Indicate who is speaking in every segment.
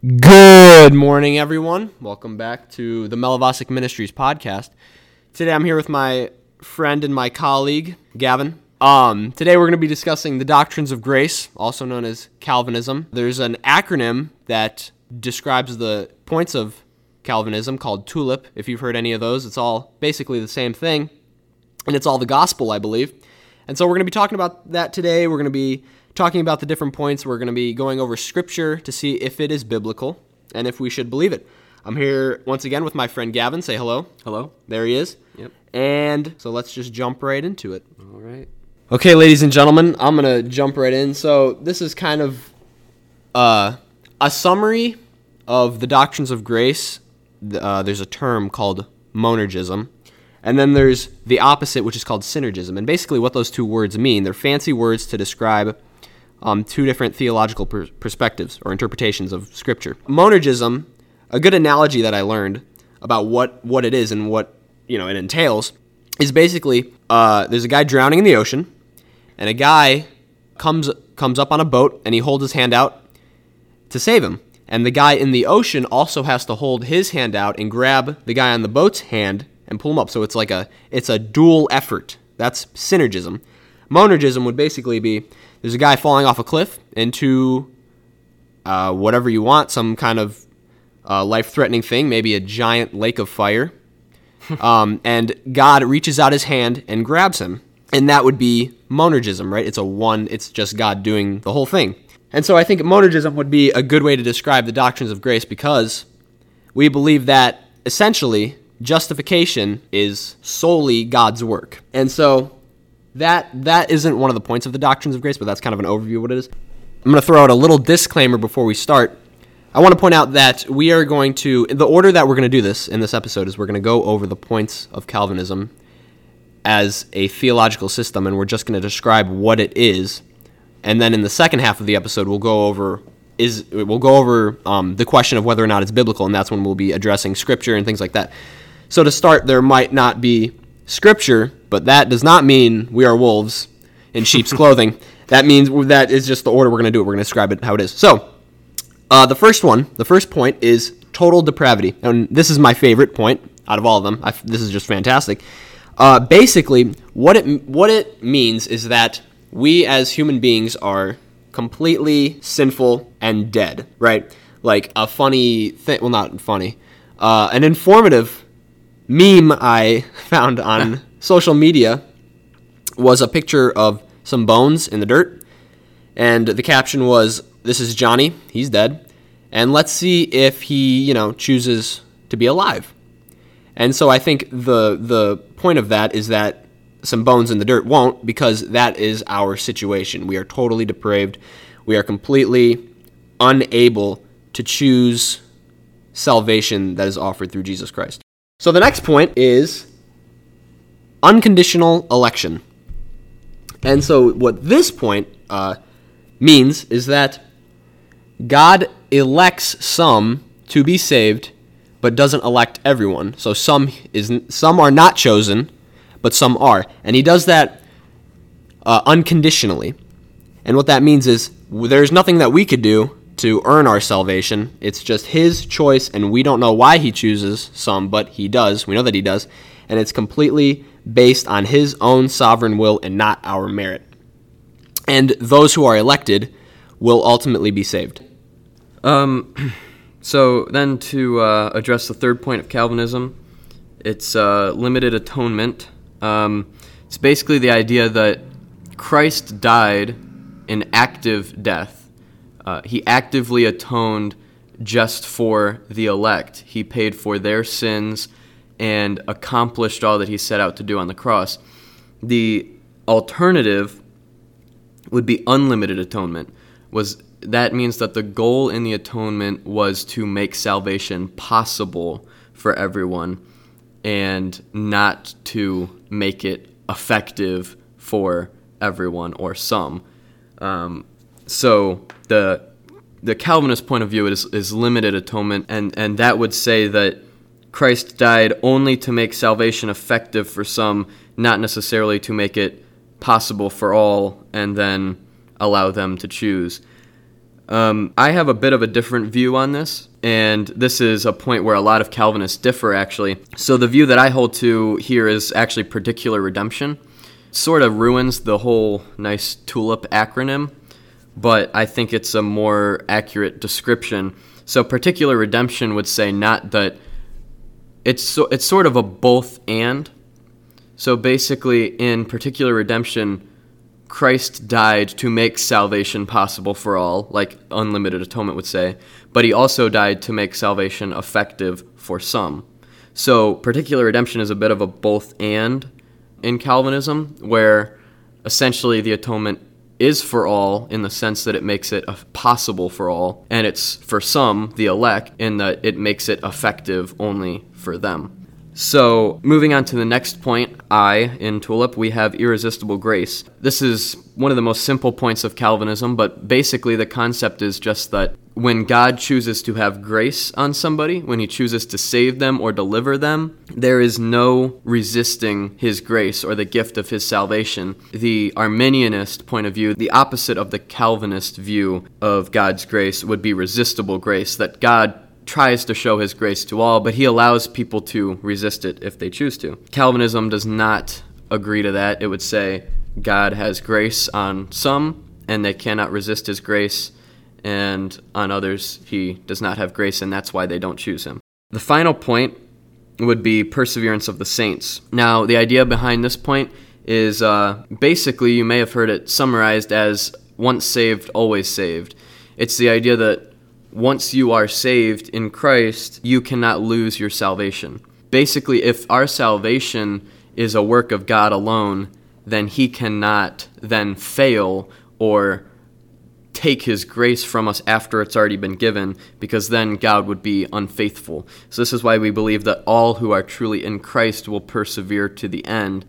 Speaker 1: Good morning, everyone. Welcome back to the Melavasic Ministries podcast. Today I'm here with my friend and my colleague, Gavin. Um, today we're going to be discussing the doctrines of grace, also known as Calvinism. There's an acronym that describes the points of Calvinism called TULIP. If you've heard any of those, it's all basically the same thing, and it's all the gospel, I believe. And so we're going to be talking about that today. We're going to be talking about the different points. We're going to be going over scripture to see if it is biblical and if we should believe it. I'm here once again with my friend Gavin. Say hello.
Speaker 2: Hello.
Speaker 1: There he is.
Speaker 2: Yep.
Speaker 1: And so let's just jump right into it.
Speaker 2: All right.
Speaker 1: Okay, ladies and gentlemen, I'm going to jump right in. So this is kind of uh, a summary of the doctrines of grace. Uh, there's a term called monergism. And then there's the opposite, which is called synergism. And basically, what those two words mean, they're fancy words to describe um, two different theological per- perspectives or interpretations of Scripture. Monergism, a good analogy that I learned about what, what it is and what you know it entails, is basically uh, there's a guy drowning in the ocean, and a guy comes comes up on a boat and he holds his hand out to save him. And the guy in the ocean also has to hold his hand out and grab the guy on the boat's hand and pull him up. So it's like a it's a dual effort. That's synergism. Monergism would basically be there's a guy falling off a cliff into uh, whatever you want, some kind of uh, life threatening thing, maybe a giant lake of fire. um, and God reaches out his hand and grabs him. And that would be monergism, right? It's a one, it's just God doing the whole thing. And so I think monergism would be a good way to describe the doctrines of grace because we believe that essentially justification is solely God's work. And so that that isn't one of the points of the doctrines of grace, but that's kind of an overview of what it is. I'm going to throw out a little disclaimer before we start. I want to point out that we are going to the order that we're going to do this in this episode is we're going to go over the points of Calvinism as a theological system and we're just going to describe what it is. And then in the second half of the episode we'll go over is we'll go over um, the question of whether or not it's biblical and that's when we'll be addressing scripture and things like that. So to start there might not be scripture, but that does not mean we are wolves in sheep's clothing. That means that is just the order we're going to do it. We're going to describe it how it is. So, uh, the first one, the first point is total depravity. And this is my favorite point out of all of them. I, this is just fantastic. Uh, basically, what it, what it means is that we as human beings are completely sinful and dead, right? Like a funny thing, well, not funny, uh, an informative meme I found on social media was a picture of some bones in the dirt, and the caption was, "This is Johnny. He's dead, and let's see if he, you know, chooses to be alive." And so I think the the point of that is that some bones in the dirt won't because that is our situation. We are totally depraved. We are completely unable to choose salvation that is offered through Jesus Christ. So the next point is unconditional election. And so what this point uh, means is that God elects some to be saved, but doesn't elect everyone. So some is some are not chosen, but some are, and He does that uh, unconditionally. And what that means is there's nothing that we could do to earn our salvation. It's just His choice, and we don't know why He chooses some, but He does. We know that He does. And it's completely based on His own sovereign will and not our merit. And those who are elected will ultimately be saved.
Speaker 2: Um, so then to uh, address the third point of Calvinism, it's uh, limited atonement. Um, it's basically the idea that Christ died an active death uh, he actively atoned just for the elect. He paid for their sins and accomplished all that he set out to do on the cross. The alternative would be unlimited atonement. Was that means that the goal in the atonement was to make salvation possible for everyone and not to make it effective for everyone or some. Um, so the the Calvinist point of view is, is limited atonement, and, and that would say that Christ died only to make salvation effective for some, not necessarily to make it possible for all, and then allow them to choose. Um, I have a bit of a different view on this, and this is a point where a lot of Calvinists differ, actually. So, the view that I hold to here is actually particular redemption. Sort of ruins the whole nice tulip acronym, but I think it's a more accurate description. So, particular redemption would say not that it's so, it's sort of a both and. So basically, in particular redemption, Christ died to make salvation possible for all, like unlimited atonement would say, but he also died to make salvation effective for some. So, particular redemption is a bit of a both and in Calvinism, where essentially the atonement is for all in the sense that it makes it possible for all, and it's for some, the elect, in that it makes it effective only for them. So, moving on to the next point, I in Tulip, we have irresistible grace. This is one of the most simple points of Calvinism, but basically the concept is just that when God chooses to have grace on somebody, when he chooses to save them or deliver them, there is no resisting his grace or the gift of his salvation. The Arminianist point of view, the opposite of the Calvinist view of God's grace, would be resistible grace, that God tries to show his grace to all, but he allows people to resist it if they choose to. Calvinism does not agree to that. It would say God has grace on some, and they cannot resist his grace, and on others, he does not have grace, and that's why they don't choose him. The final point would be perseverance of the saints. Now, the idea behind this point is uh, basically, you may have heard it summarized as once saved, always saved. It's the idea that once you are saved in Christ, you cannot lose your salvation. Basically, if our salvation is a work of God alone, then He cannot then fail or take His grace from us after it's already been given, because then God would be unfaithful. So, this is why we believe that all who are truly in Christ will persevere to the end.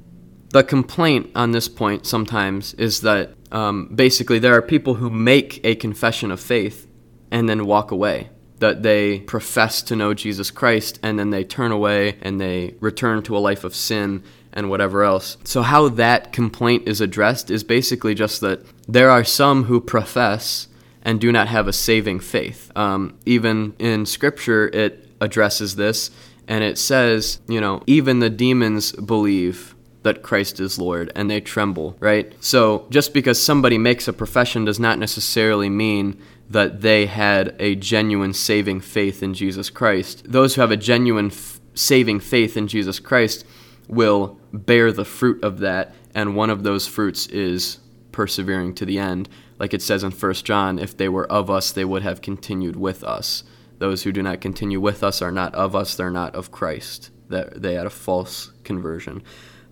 Speaker 2: The complaint on this point sometimes is that um, basically there are people who make a confession of faith and then walk away. That they profess to know Jesus Christ and then they turn away and they return to a life of sin and whatever else. So, how that complaint is addressed is basically just that there are some who profess and do not have a saving faith. Um, even in Scripture, it addresses this and it says, you know, even the demons believe that Christ is Lord and they tremble, right? So just because somebody makes a profession does not necessarily mean that they had a genuine saving faith in Jesus Christ. Those who have a genuine f- saving faith in Jesus Christ will bear the fruit of that, and one of those fruits is persevering to the end. Like it says in 1 John, if they were of us, they would have continued with us. Those who do not continue with us are not of us, they're not of Christ. That They had a false conversion.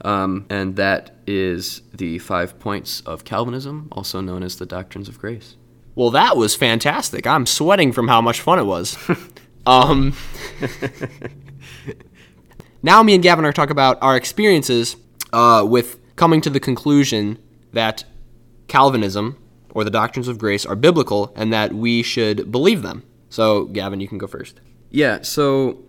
Speaker 2: Um, and that is the five points of Calvinism, also known as the doctrines of grace.
Speaker 1: Well, that was fantastic. I'm sweating from how much fun it was. um, now, me and Gavin are talking about our experiences uh, with coming to the conclusion that Calvinism or the doctrines of grace are biblical and that we should believe them. So, Gavin, you can go first.
Speaker 2: Yeah, so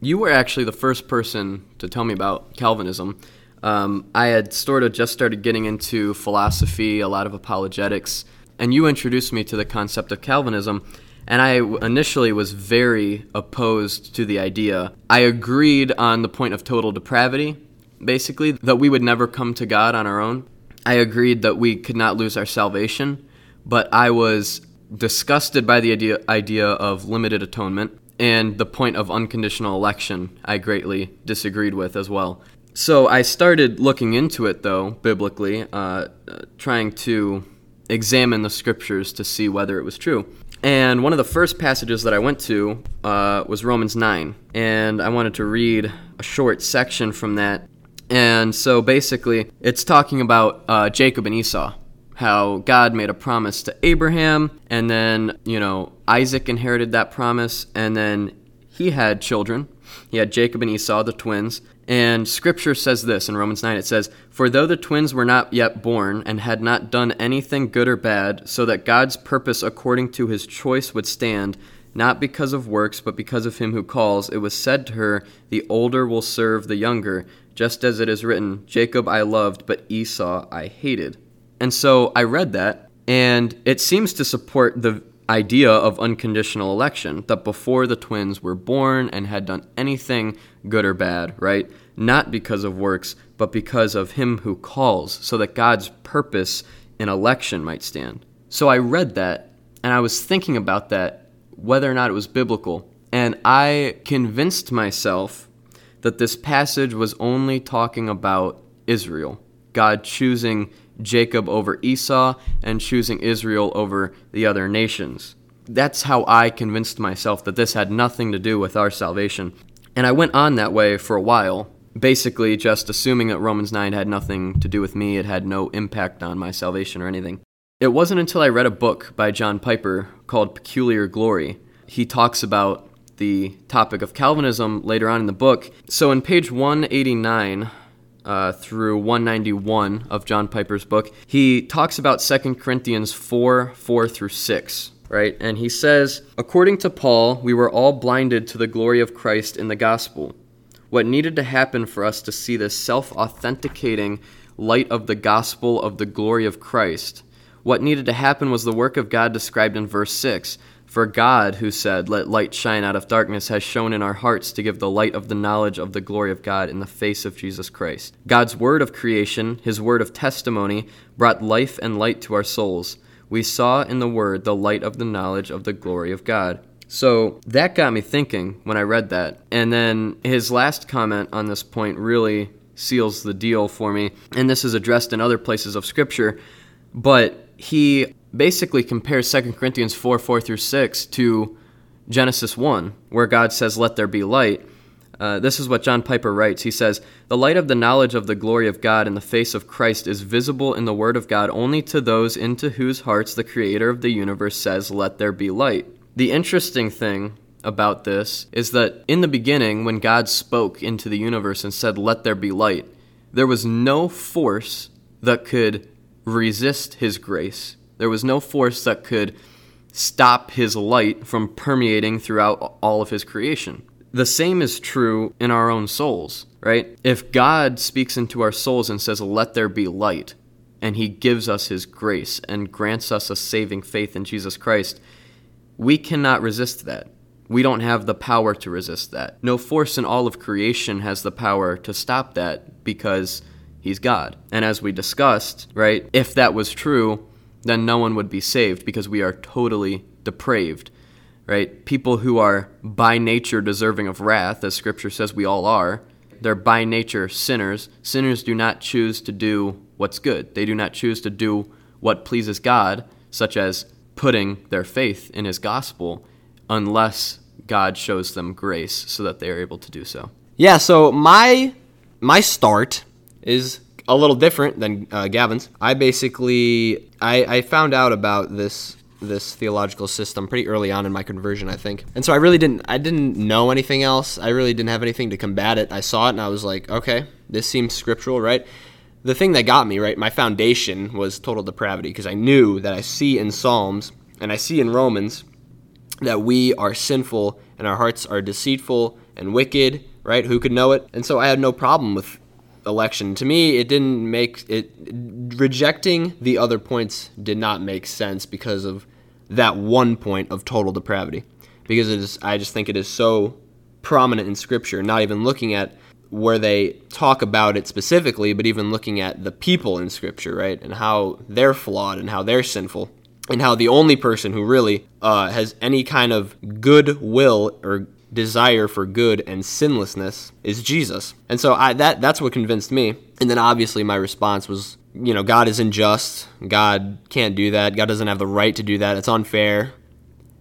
Speaker 2: you were actually the first person to tell me about Calvinism. Um, I had sort of just started getting into philosophy, a lot of apologetics, and you introduced me to the concept of Calvinism. And I initially was very opposed to the idea. I agreed on the point of total depravity, basically, that we would never come to God on our own. I agreed that we could not lose our salvation, but I was disgusted by the idea, idea of limited atonement and the point of unconditional election, I greatly disagreed with as well. So I started looking into it, though, biblically, uh, trying to examine the scriptures to see whether it was true. And one of the first passages that I went to uh, was Romans 9. And I wanted to read a short section from that. And so basically, it's talking about uh, Jacob and Esau, how God made a promise to Abraham, and then, you know, Isaac inherited that promise, and then he had children. He had Jacob and Esau, the twins. And scripture says this in Romans 9 it says, For though the twins were not yet born and had not done anything good or bad, so that God's purpose according to his choice would stand, not because of works, but because of him who calls, it was said to her, The older will serve the younger, just as it is written, Jacob I loved, but Esau I hated. And so I read that, and it seems to support the idea of unconditional election that before the twins were born and had done anything good or bad, right? Not because of works, but because of him who calls, so that God's purpose in election might stand. So I read that and I was thinking about that, whether or not it was biblical. And I convinced myself that this passage was only talking about Israel, God choosing Jacob over Esau and choosing Israel over the other nations. That's how I convinced myself that this had nothing to do with our salvation. And I went on that way for a while, basically just assuming that Romans 9 had nothing to do with me, it had no impact on my salvation or anything. It wasn't until I read a book by John Piper called Peculiar Glory. He talks about the topic of Calvinism later on in the book. So, in page 189 uh, through 191 of John Piper's book, he talks about 2 Corinthians 4 4 through 6, right? And he says, According to Paul, we were all blinded to the glory of Christ in the gospel. What needed to happen for us to see this self authenticating light of the gospel of the glory of Christ? What needed to happen was the work of God described in verse 6 for God, who said, Let light shine out of darkness, has shone in our hearts to give the light of the knowledge of the glory of God in the face of Jesus Christ. God's word of creation, his word of testimony, brought life and light to our souls. We saw in the word the light of the knowledge of the glory of God. So that got me thinking when I read that. And then his last comment on this point really seals the deal for me. And this is addressed in other places of Scripture. But he basically compares 2 Corinthians 4 4 through 6 to Genesis 1, where God says, Let there be light. Uh, this is what John Piper writes. He says, The light of the knowledge of the glory of God in the face of Christ is visible in the Word of God only to those into whose hearts the Creator of the universe says, Let there be light. The interesting thing about this is that in the beginning, when God spoke into the universe and said, Let there be light, there was no force that could resist His grace there was no force that could stop his light from permeating throughout all of his creation. The same is true in our own souls, right? If God speaks into our souls and says, Let there be light, and he gives us his grace and grants us a saving faith in Jesus Christ, we cannot resist that. We don't have the power to resist that. No force in all of creation has the power to stop that because he's God. And as we discussed, right, if that was true, then no one would be saved because we are totally depraved, right? People who are by nature deserving of wrath, as Scripture says we all are, they're by nature sinners. Sinners do not choose to do what's good, they do not choose to do what pleases God, such as putting their faith in His gospel, unless God shows them grace so that they are able to do so.
Speaker 1: Yeah, so my my start is a little different than uh, Gavin's. I basically I, I found out about this this theological system pretty early on in my conversion, I think. And so I really didn't I didn't know anything else. I really didn't have anything to combat it. I saw it and I was like, okay, this seems scriptural, right? The thing that got me, right, my foundation was total depravity because I knew that I see in Psalms and I see in Romans that we are sinful and our hearts are deceitful and wicked, right? Who could know it? And so I had no problem with election. To me, it didn't make it rejecting the other points did not make sense because of that one point of total depravity. Because it is I just think it is so prominent in scripture, not even looking at where they talk about it specifically, but even looking at the people in scripture, right? And how they're flawed and how they're sinful. And how the only person who really uh, has any kind of good will or desire for good and sinlessness is Jesus. And so I, that that's what convinced me. And then obviously my response was, you know, God is unjust. God can't do that. God doesn't have the right to do that. It's unfair.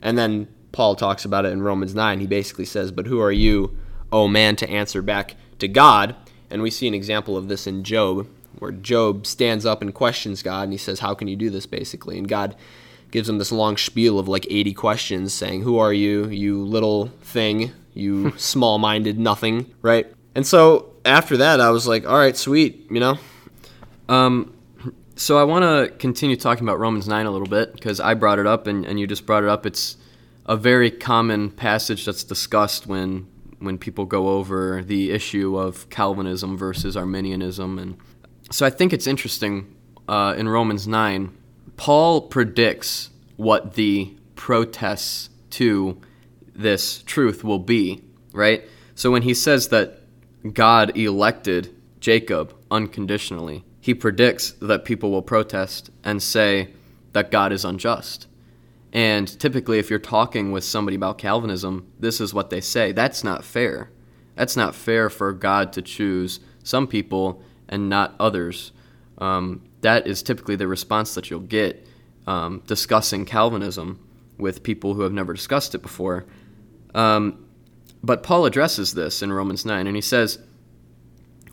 Speaker 1: And then Paul talks about it in Romans 9. He basically says, "But who are you, O man, to answer back to God?" And we see an example of this in Job, where Job stands up and questions God and he says, "How can you do this?" basically. And God gives him this long spiel of like 80 questions saying, Who are you, you little thing, you small minded nothing, right? And so after that, I was like, All right, sweet, you know?
Speaker 2: Um, so I want to continue talking about Romans 9 a little bit because I brought it up and, and you just brought it up. It's a very common passage that's discussed when when people go over the issue of Calvinism versus Arminianism. And so I think it's interesting uh, in Romans 9 Paul predicts what the protests to this truth will be, right? So when he says that God elected Jacob unconditionally, he predicts that people will protest and say that God is unjust. And typically, if you're talking with somebody about Calvinism, this is what they say. That's not fair. That's not fair for God to choose some people and not others. Um, that is typically the response that you'll get um, discussing Calvinism with people who have never discussed it before. Um, but Paul addresses this in Romans 9, and he says,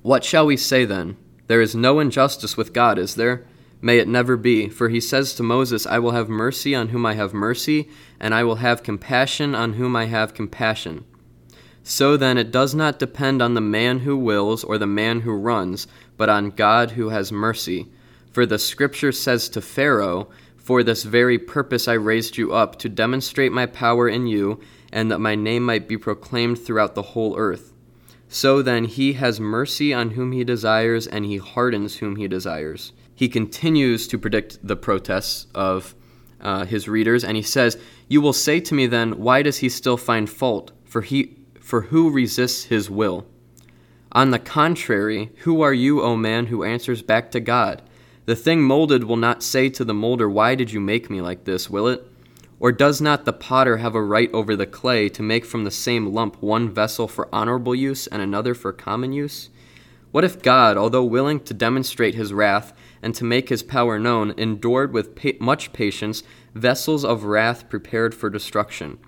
Speaker 2: What shall we say then? There is no injustice with God, is there? May it never be. For he says to Moses, I will have mercy on whom I have mercy, and I will have compassion on whom I have compassion. So then, it does not depend on the man who wills or the man who runs, but on God who has mercy. For the scripture says to Pharaoh, For this very purpose I raised you up, to demonstrate my power in you, and that my name might be proclaimed throughout the whole earth. So then, he has mercy on whom he desires, and he hardens whom he desires. He continues to predict the protests of uh, his readers, and he says, You will say to me then, Why does he still find fault? For he for who resists his will? On the contrary, who are you, O man, who answers back to God? The thing molded will not say to the molder, Why did you make me like this, will it? Or does not the potter have a right over the clay to make from the same lump one vessel for honorable use and another for common use? What if God, although willing to demonstrate his wrath and to make his power known, endured with pa- much patience vessels of wrath prepared for destruction?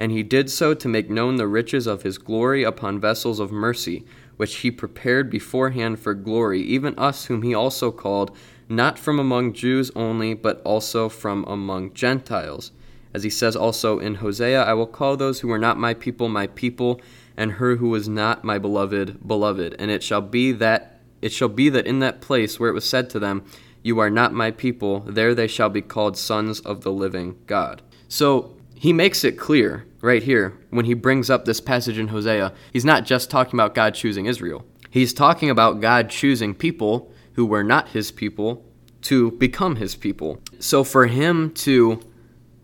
Speaker 2: and he did so to make known the riches of his glory upon vessels of mercy, which he prepared beforehand for glory, even us whom he also called, not from among Jews only, but also from among Gentiles. As he says also in Hosea, I will call those who are not my people my people, and her who was not my beloved beloved. And it shall be that it shall be that in that place where it was said to them, You are not my people, there they shall be called sons of the living God. So he makes it clear right here when he brings up this passage in Hosea. He's not just talking about God choosing Israel, he's talking about God choosing people who were not his people to become his people. So for him to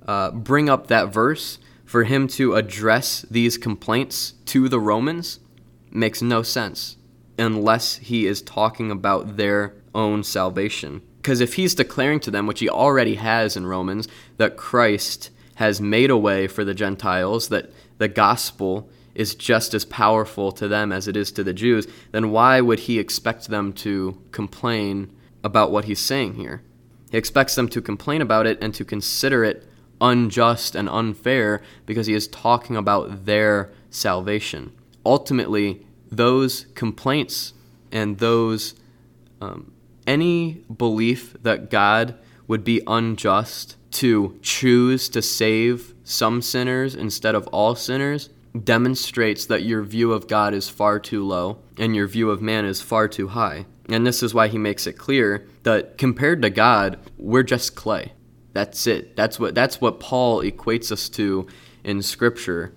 Speaker 2: uh, bring up that verse, for him to address these complaints to the Romans, makes no sense unless he is talking about their own salvation. Because if he's declaring to them, which he already has in Romans, that Christ has made a way for the Gentiles, that the gospel is just as powerful to them as it is to the Jews, then why would he expect them to complain about what he's saying here? He expects them to complain about it and to consider it unjust and unfair because he is talking about their salvation. Ultimately, those complaints and those um, any belief that God would be unjust to choose to save some sinners instead of all sinners demonstrates that your view of God is far too low and your view of man is far too high. And this is why he makes it clear that compared to God, we're just clay. That's it. That's what that's what Paul equates us to in scripture.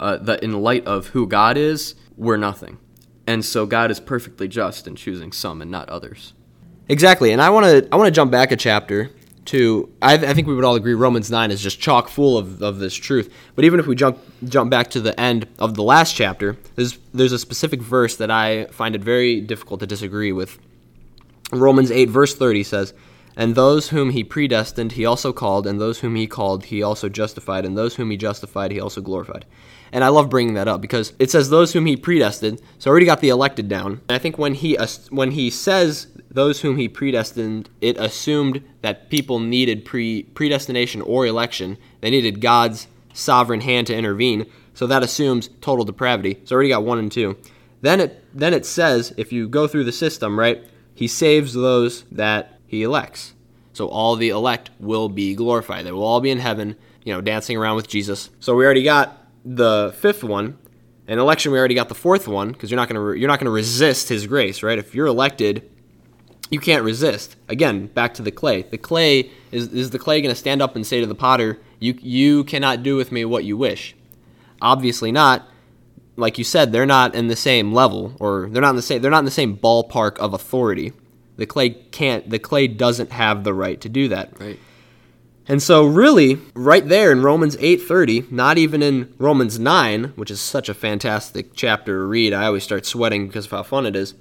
Speaker 2: Uh, that in light of who God is, we're nothing. And so God is perfectly just in choosing some and not others.
Speaker 1: Exactly. And I want to I want to jump back a chapter to I, I, think we would all agree Romans 9 is just chock full of, of this truth. But even if we jump jump back to the end of the last chapter, there's there's a specific verse that I find it very difficult to disagree with. Romans 8 verse 30 says, "And those whom he predestined he also called, and those whom he called he also justified, and those whom he justified he also glorified." And I love bringing that up because it says those whom he predestined. So I already got the elected down. And I think when he when he says those whom he predestined, it assumed that people needed pre predestination or election. They needed God's sovereign hand to intervene. So that assumes total depravity. So I already got one and two. Then it then it says if you go through the system, right, he saves those that he elects. So all the elect will be glorified. They will all be in heaven, you know, dancing around with Jesus. So we already got the fifth one. An election, we already got the fourth one because you're not gonna re- you're not gonna resist His grace, right? If you're elected, you can't resist. Again, back to the clay. The clay is is the clay going to stand up and say to the potter, "You you cannot do with me what you wish." Obviously not. Like you said, they're not in the same level, or they're not in the same they're not in the same ballpark of authority. The clay can't. The clay doesn't have the right to do that.
Speaker 2: Right.
Speaker 1: And so really, right there in Romans 8:30, not even in Romans 9, which is such a fantastic chapter to read. I always start sweating because of how fun it is.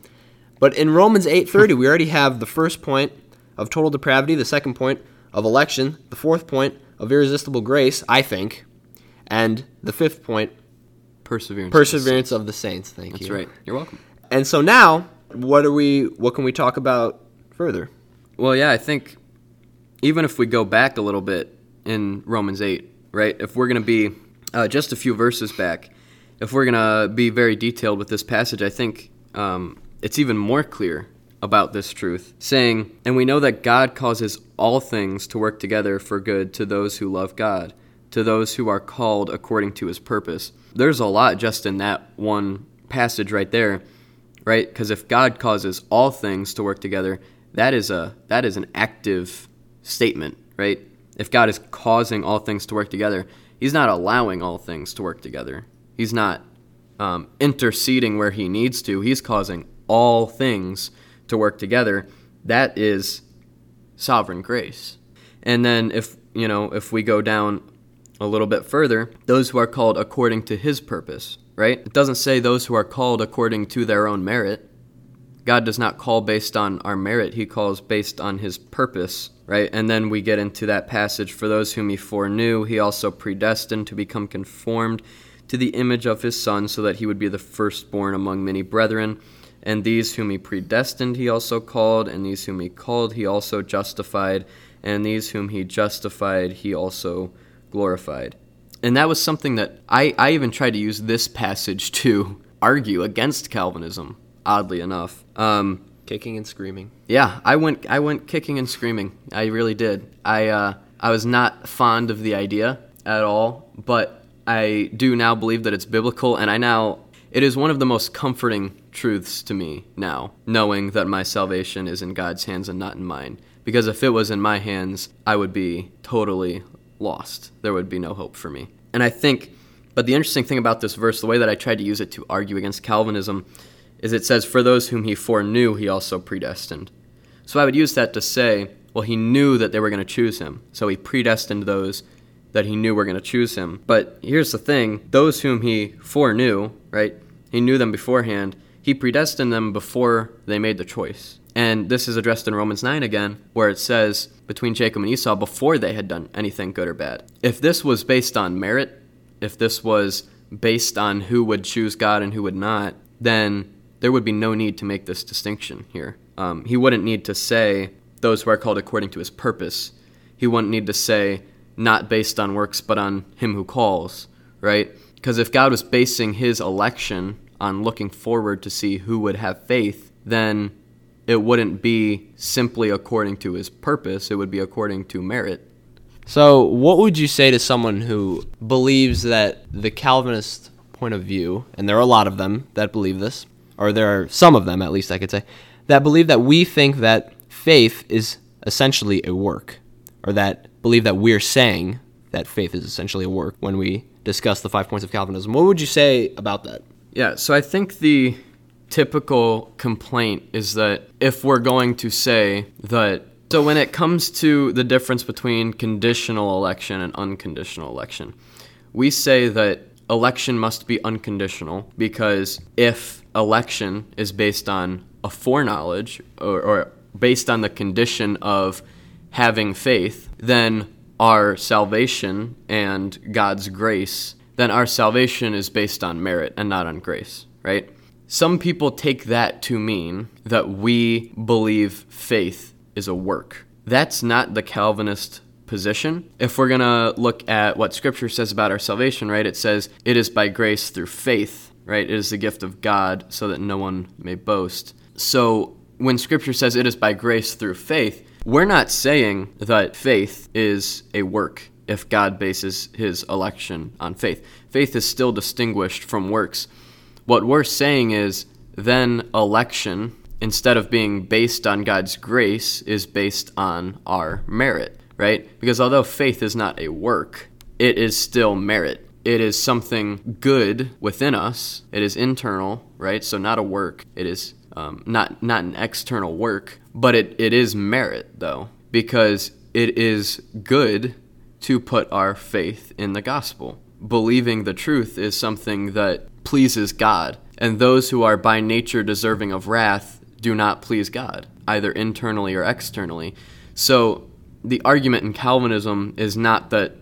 Speaker 1: But in Romans 8:30, we already have the first point of total depravity, the second point of election, the fourth point of irresistible grace, I think, and the fifth point,
Speaker 2: Perseverance.
Speaker 1: perseverance of the saints. Thank
Speaker 2: That's
Speaker 1: you.
Speaker 2: That's right. You're welcome.
Speaker 1: And so now, what are we? What can we talk about further?
Speaker 2: Well, yeah, I think even if we go back a little bit in Romans 8, right? If we're going to be uh, just a few verses back, if we're going to be very detailed with this passage, I think um, it's even more clear about this truth, saying, And we know that God causes all things to work together for good to those who love God, to those who are called according to his purpose. There's a lot just in that one passage right there, right? Because if God causes all things to work together, that is a that is an active statement, right? If God is causing all things to work together, He's not allowing all things to work together. He's not um, interceding where He needs to. He's causing all things to work together. That is sovereign grace. And then if you know if we go down a little bit further, those who are called according to His purpose, right? It doesn't say those who are called according to their own merit. God does not call based on our merit, He calls based on His purpose, right? And then we get into that passage for those whom He foreknew, He also predestined to become conformed to the image of His Son, so that He would be the firstborn among many brethren. And these whom He predestined, He also called, and these whom He called, He also justified, and these whom He justified, He also glorified. And that was something that I, I even tried to use this passage to argue against Calvinism oddly enough. Um,
Speaker 1: Kicking and screaming.
Speaker 2: yeah, I went I went kicking and screaming. I really did. I uh, I was not fond of the idea at all, but I do now believe that it's biblical, and I now it is one of the most comforting truths to me now, knowing that my salvation is in God's hands and not in mine. Because if it was in my hands, I would be totally lost. There would be no hope for me. And I think, but the interesting thing about this verse, the way that I tried to use it to argue against Calvinism, is it says, For those whom he foreknew, he also predestined. So I would use that to say, well, he knew that they were going to choose him. So he predestined those that he knew were going to choose him. But here's the thing those whom he foreknew, right? He knew them beforehand. He predestined them before they made the choice. And this is addressed in Romans 9 again, where it says, between Jacob and Esau, before they had done anything good or bad. If this was based on merit, if this was based on who would choose God and who would not, then there would be no need to make this distinction here. Um, he wouldn't need to say those who are called according to his purpose. He wouldn't need to say not based on works but on him who calls, right? Because if God was basing his election on looking forward to see who would have faith, then it wouldn't be simply according to his purpose, it would be according to merit.
Speaker 1: So, what would you say to someone who believes that the Calvinist point of view, and there are a lot of them that believe this, or there are some of them at least I could say, that believe that we think that faith is essentially a work, or that believe that we're saying that faith is essentially a work when we discuss the five points of Calvinism. What would you say about that?
Speaker 2: Yeah, so I think the typical complaint is that if we're going to say that, so when it comes to the difference between conditional election and unconditional election, we say that election must be unconditional because if election is based on a foreknowledge or, or based on the condition of having faith, then our salvation and God's grace, then our salvation is based on merit and not on grace, right? Some people take that to mean that we believe faith is a work. That's not the Calvinist position. If we're going to look at what Scripture says about our salvation, right, it says, it is by grace through faith, right? It is the gift of God so that no one may boast. So when Scripture says it is by grace through faith, we're not saying that faith is a work if God bases his election on faith. Faith is still distinguished from works. What we're saying is then election, instead of being based on God's grace, is based on our merit, right? Because although faith is not a work, it is still merit. It is something good within us. It is internal, right? So not a work. It is um, not not an external work, but it, it is merit though, because it is good to put our faith in the gospel. Believing the truth is something that pleases God, and those who are by nature deserving of wrath do not please God, either internally or externally. So the argument in Calvinism is not that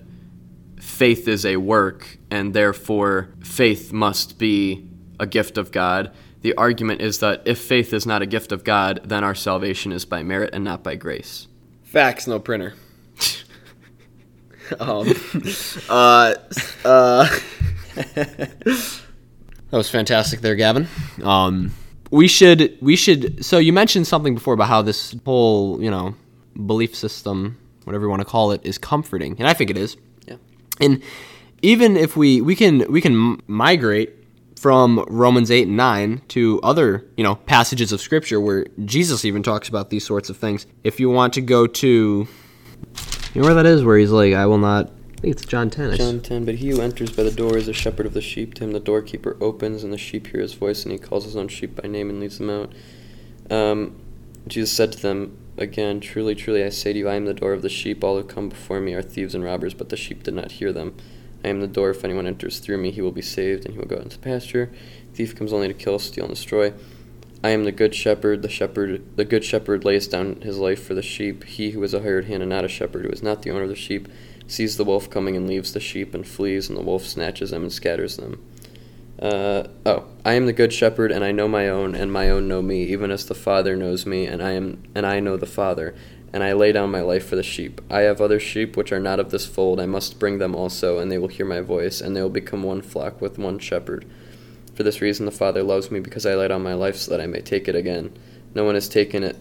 Speaker 2: faith is a work and therefore faith must be a gift of God. The argument is that if faith is not a gift of God, then our salvation is by merit and not by grace.
Speaker 1: Facts, no printer. um, uh, uh, that was fantastic there, Gavin. Um, we should, we should. So you mentioned something before about how this whole, you know, belief system, whatever you want to call it, is comforting, and I think it is. And even if we we can we can migrate from Romans 8 and 9 to other, you know, passages of scripture where Jesus even talks about these sorts of things. If you want to go to you know where that is where he's like I will not I think it's John 10.
Speaker 2: John 10, but he who enters by the door is a shepherd of the sheep. To him the doorkeeper opens, and the sheep hear his voice, and he calls his own sheep by name and leads them out. Um, Jesus said to them again, Truly, truly, I say to you, I am the door of the sheep. All who come before me are thieves and robbers, but the sheep did not hear them. I am the door. If anyone enters through me, he will be saved, and he will go into the pasture. Thief comes only to kill, steal, and destroy. I am the good shepherd. The shepherd, the good shepherd, lays down his life for the sheep. He who is a hired hand and not a shepherd, who is not the owner of the sheep, sees the wolf coming and leaves the sheep and flees, and the wolf snatches them and scatters them. Uh, oh, I am the good shepherd, and I know my own, and my own know me, even as the Father knows me, and I am, and I know the Father, and I lay down my life for the sheep. I have other sheep which are not of this fold. I must bring them also, and they will hear my voice, and they will become one flock with one shepherd. For this reason the Father loves me, because I lay down my life so that I may take it again. No one has taken it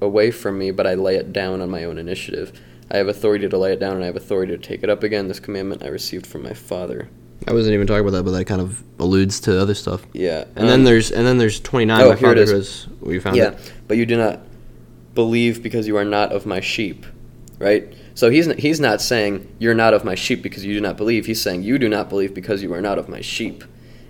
Speaker 2: away from me, but I lay it down on my own initiative. I have authority to lay it down, and I have authority to take it up again. This commandment I received from my Father.
Speaker 1: I wasn't even talking about that, but that kind of alludes to other stuff.
Speaker 2: Yeah.
Speaker 1: And then
Speaker 2: um,
Speaker 1: there's and then there's 29
Speaker 2: oh, here it is.
Speaker 1: we found
Speaker 2: Yeah,
Speaker 1: it.
Speaker 2: but you do not believe because you are not of my sheep, right? So he's n- he's not saying you're not of my sheep because you do not believe. He's saying you do not believe because you are not of my sheep.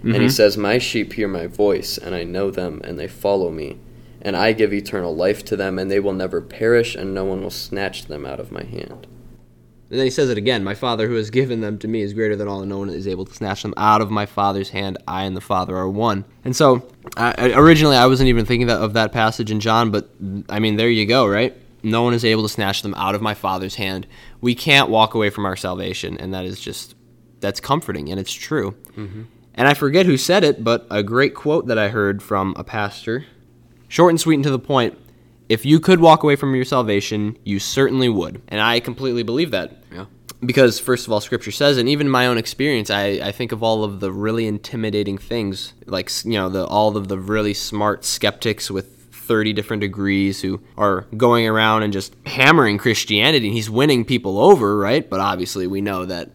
Speaker 2: And he
Speaker 1: Mhm.
Speaker 2: says, "My sheep hear my voice, and I know them, and they follow me, and I give eternal life to them, and they will never perish, and no one will snatch them out of my hand."
Speaker 1: And then he says it again, my father who has given them to me is greater than all and no one is able to snatch them out of my father's hand. I and the father are one. And so I, originally I wasn't even thinking that, of that passage in John, but I mean there you go, right? No one is able to snatch them out of my father's hand. We can't walk away from our salvation, and that is just that's comforting and it's true. Mm-hmm. And I forget who said it, but a great quote that I heard from a pastor, short and sweet and to the point. If you could walk away from your salvation, you certainly would. And I completely believe that.
Speaker 2: Yeah.
Speaker 1: Because, first of all, Scripture says, and even in my own experience, I, I think of all of the really intimidating things, like, you know, the, all of the really smart skeptics with 30 different degrees who are going around and just hammering Christianity, and he's winning people over, right? But obviously, we know that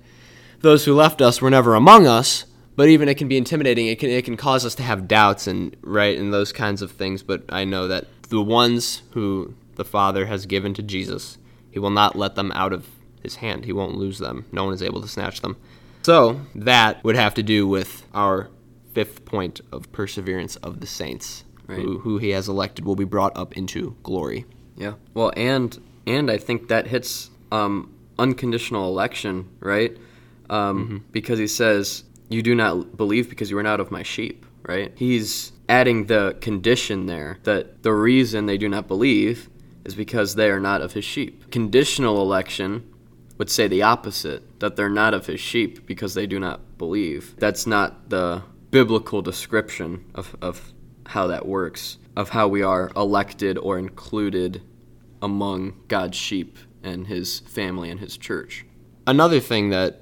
Speaker 1: those who left us were never among us. But even it can be intimidating. It can it can cause us to have doubts and right and those kinds of things. But I know that the ones who the Father has given to Jesus, He will not let them out of His hand. He won't lose them. No one is able to snatch them. So that would have to do with our fifth point of perseverance of the saints,
Speaker 2: Right.
Speaker 1: who, who He has elected will be brought up into glory.
Speaker 2: Yeah. Well, and and I think that hits um, unconditional election, right? Um, Because he says, "You do not believe because you are not of my sheep." Right? He's adding the condition there that the reason they do not believe is because they are not of his sheep. Conditional election would say the opposite that they're not of his sheep because they do not believe. That's not the biblical description of, of how that works, of how we are elected or included among God's sheep and his family and his church.
Speaker 1: another thing that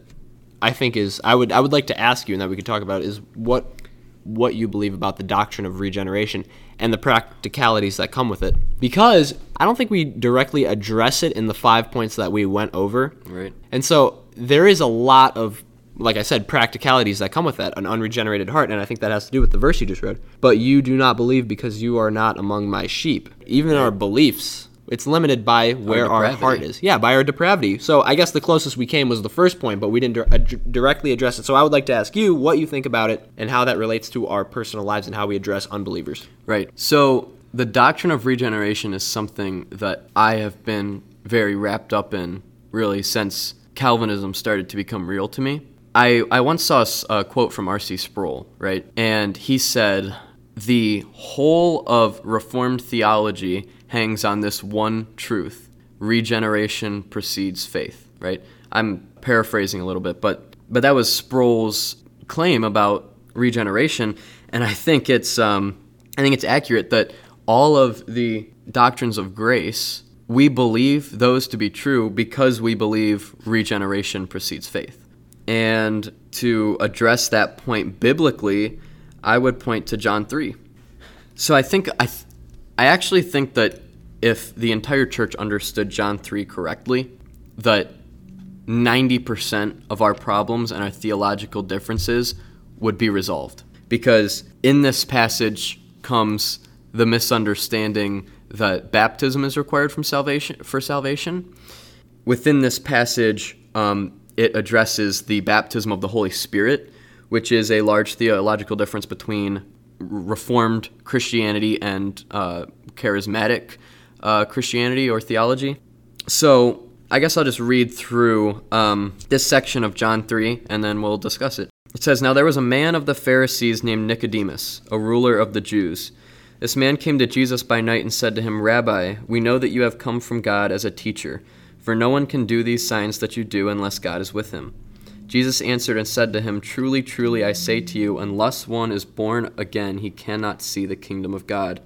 Speaker 1: I think is I would I would like to ask you and that we could talk about is what what you believe about the doctrine of regeneration and the practicalities that come with it because I don't think we directly address it in the five points that we went over.
Speaker 2: Right.
Speaker 1: And so there is a lot of like I said practicalities that come with that an unregenerated heart and I think that has to do with the verse you just read. But you do not believe because you are not among my sheep. Even our beliefs it's limited by where our,
Speaker 2: depravity.
Speaker 1: heart is. Yeah, by our depravity. So I guess the closest we came was the first point, but we didn't ad- uh, directly address it. So I would like to ask you what you think about it and how that relates to our personal lives and how we address unbelievers.
Speaker 2: Right. So the doctrine of regeneration is something that I have been very wrapped up in really since Calvinism started to become real to me. I, I once saw a quote from R.C. Sproul, right? And he said, The whole of Reformed theology hangs on this one truth regeneration precedes faith, right? I'm paraphrasing a little bit, but, but that was Sproul's claim about regeneration. And I think it's, um, I think it's accurate that all of the doctrines of grace, we believe those to be true because we believe regeneration precedes faith. And to address that point biblically, I would point to John 3. So I think I th- I actually think that if the entire church understood John 3 correctly, that 90% of our problems and our theological differences would be resolved. Because in this passage comes the misunderstanding that baptism is required from salvation for salvation. Within this passage, um, it addresses the baptism of the Holy Spirit, which is a large theological difference between Reformed Christianity and uh, charismatic uh, Christianity or theology. So I guess I'll just read through um, this section of John 3 and then we'll discuss it. It says, Now there was a man of the Pharisees named Nicodemus, a ruler of the Jews. This man came to Jesus by night and said to him, Rabbi, we know that you have come from God as a teacher, for no one can do these signs that you do unless God is with him. Jesus answered and said to him, Truly, truly, I say to you, unless one is born again, he cannot see the kingdom of God.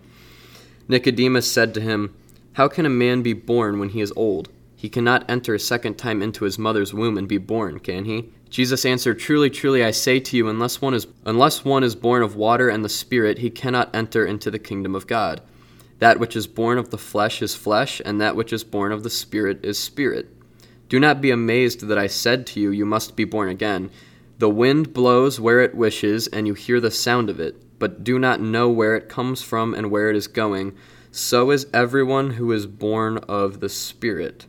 Speaker 2: Nicodemus said to him, How can a man be born when he is old? He cannot enter a second time into his mother's womb and be born, can he? Jesus answered, Truly, truly, I say to you, unless one is unless one is born of water and the Spirit, he cannot enter into the kingdom of God. That which is born of the flesh is flesh, and that which is born of the Spirit is spirit. Do not be amazed that I said to you, You must be born again. The wind blows where it wishes, and you hear the sound of it, but do not know where it comes from and where it is going. So is everyone who is born of the Spirit.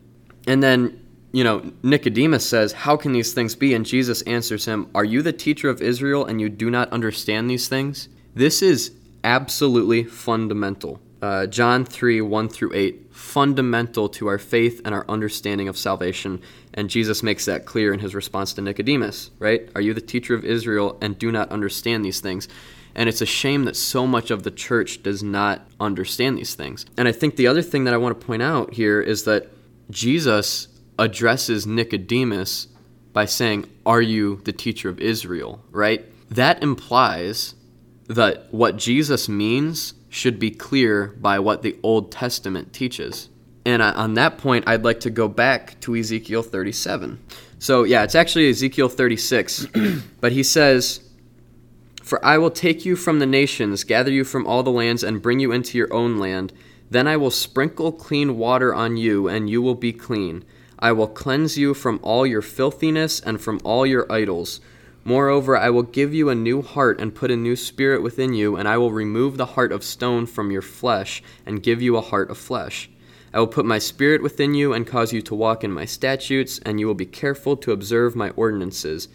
Speaker 2: And then you know, Nicodemus says, How can these things be? And Jesus answers him, Are you the teacher of Israel and you do not understand these things? This is absolutely fundamental. Uh, John 3 1 through 8, fundamental to our faith and our understanding of salvation. And Jesus makes that clear in his response to Nicodemus, right? Are you the teacher of Israel and do not understand these things? And it's a shame that so much of the church does not understand these things. And I think the other thing that I want to point out here is that Jesus addresses Nicodemus by saying, Are you the teacher of Israel? Right? That implies that what Jesus means should be clear by what the Old Testament teaches. And on that point, I'd like to go back to Ezekiel 37. So, yeah, it's actually Ezekiel 36, but he says, For I will take you from the nations, gather you from all the lands, and bring you into your own land. Then I will sprinkle clean water on you, and you will be clean. I will cleanse you from all your filthiness and from all your idols. Moreover, I will give you a new heart and put a new spirit within you, and I will remove the heart of stone from your flesh and give you a heart of flesh. I will put my spirit within you and cause you to walk in my statutes, and you will be careful to observe my ordinances.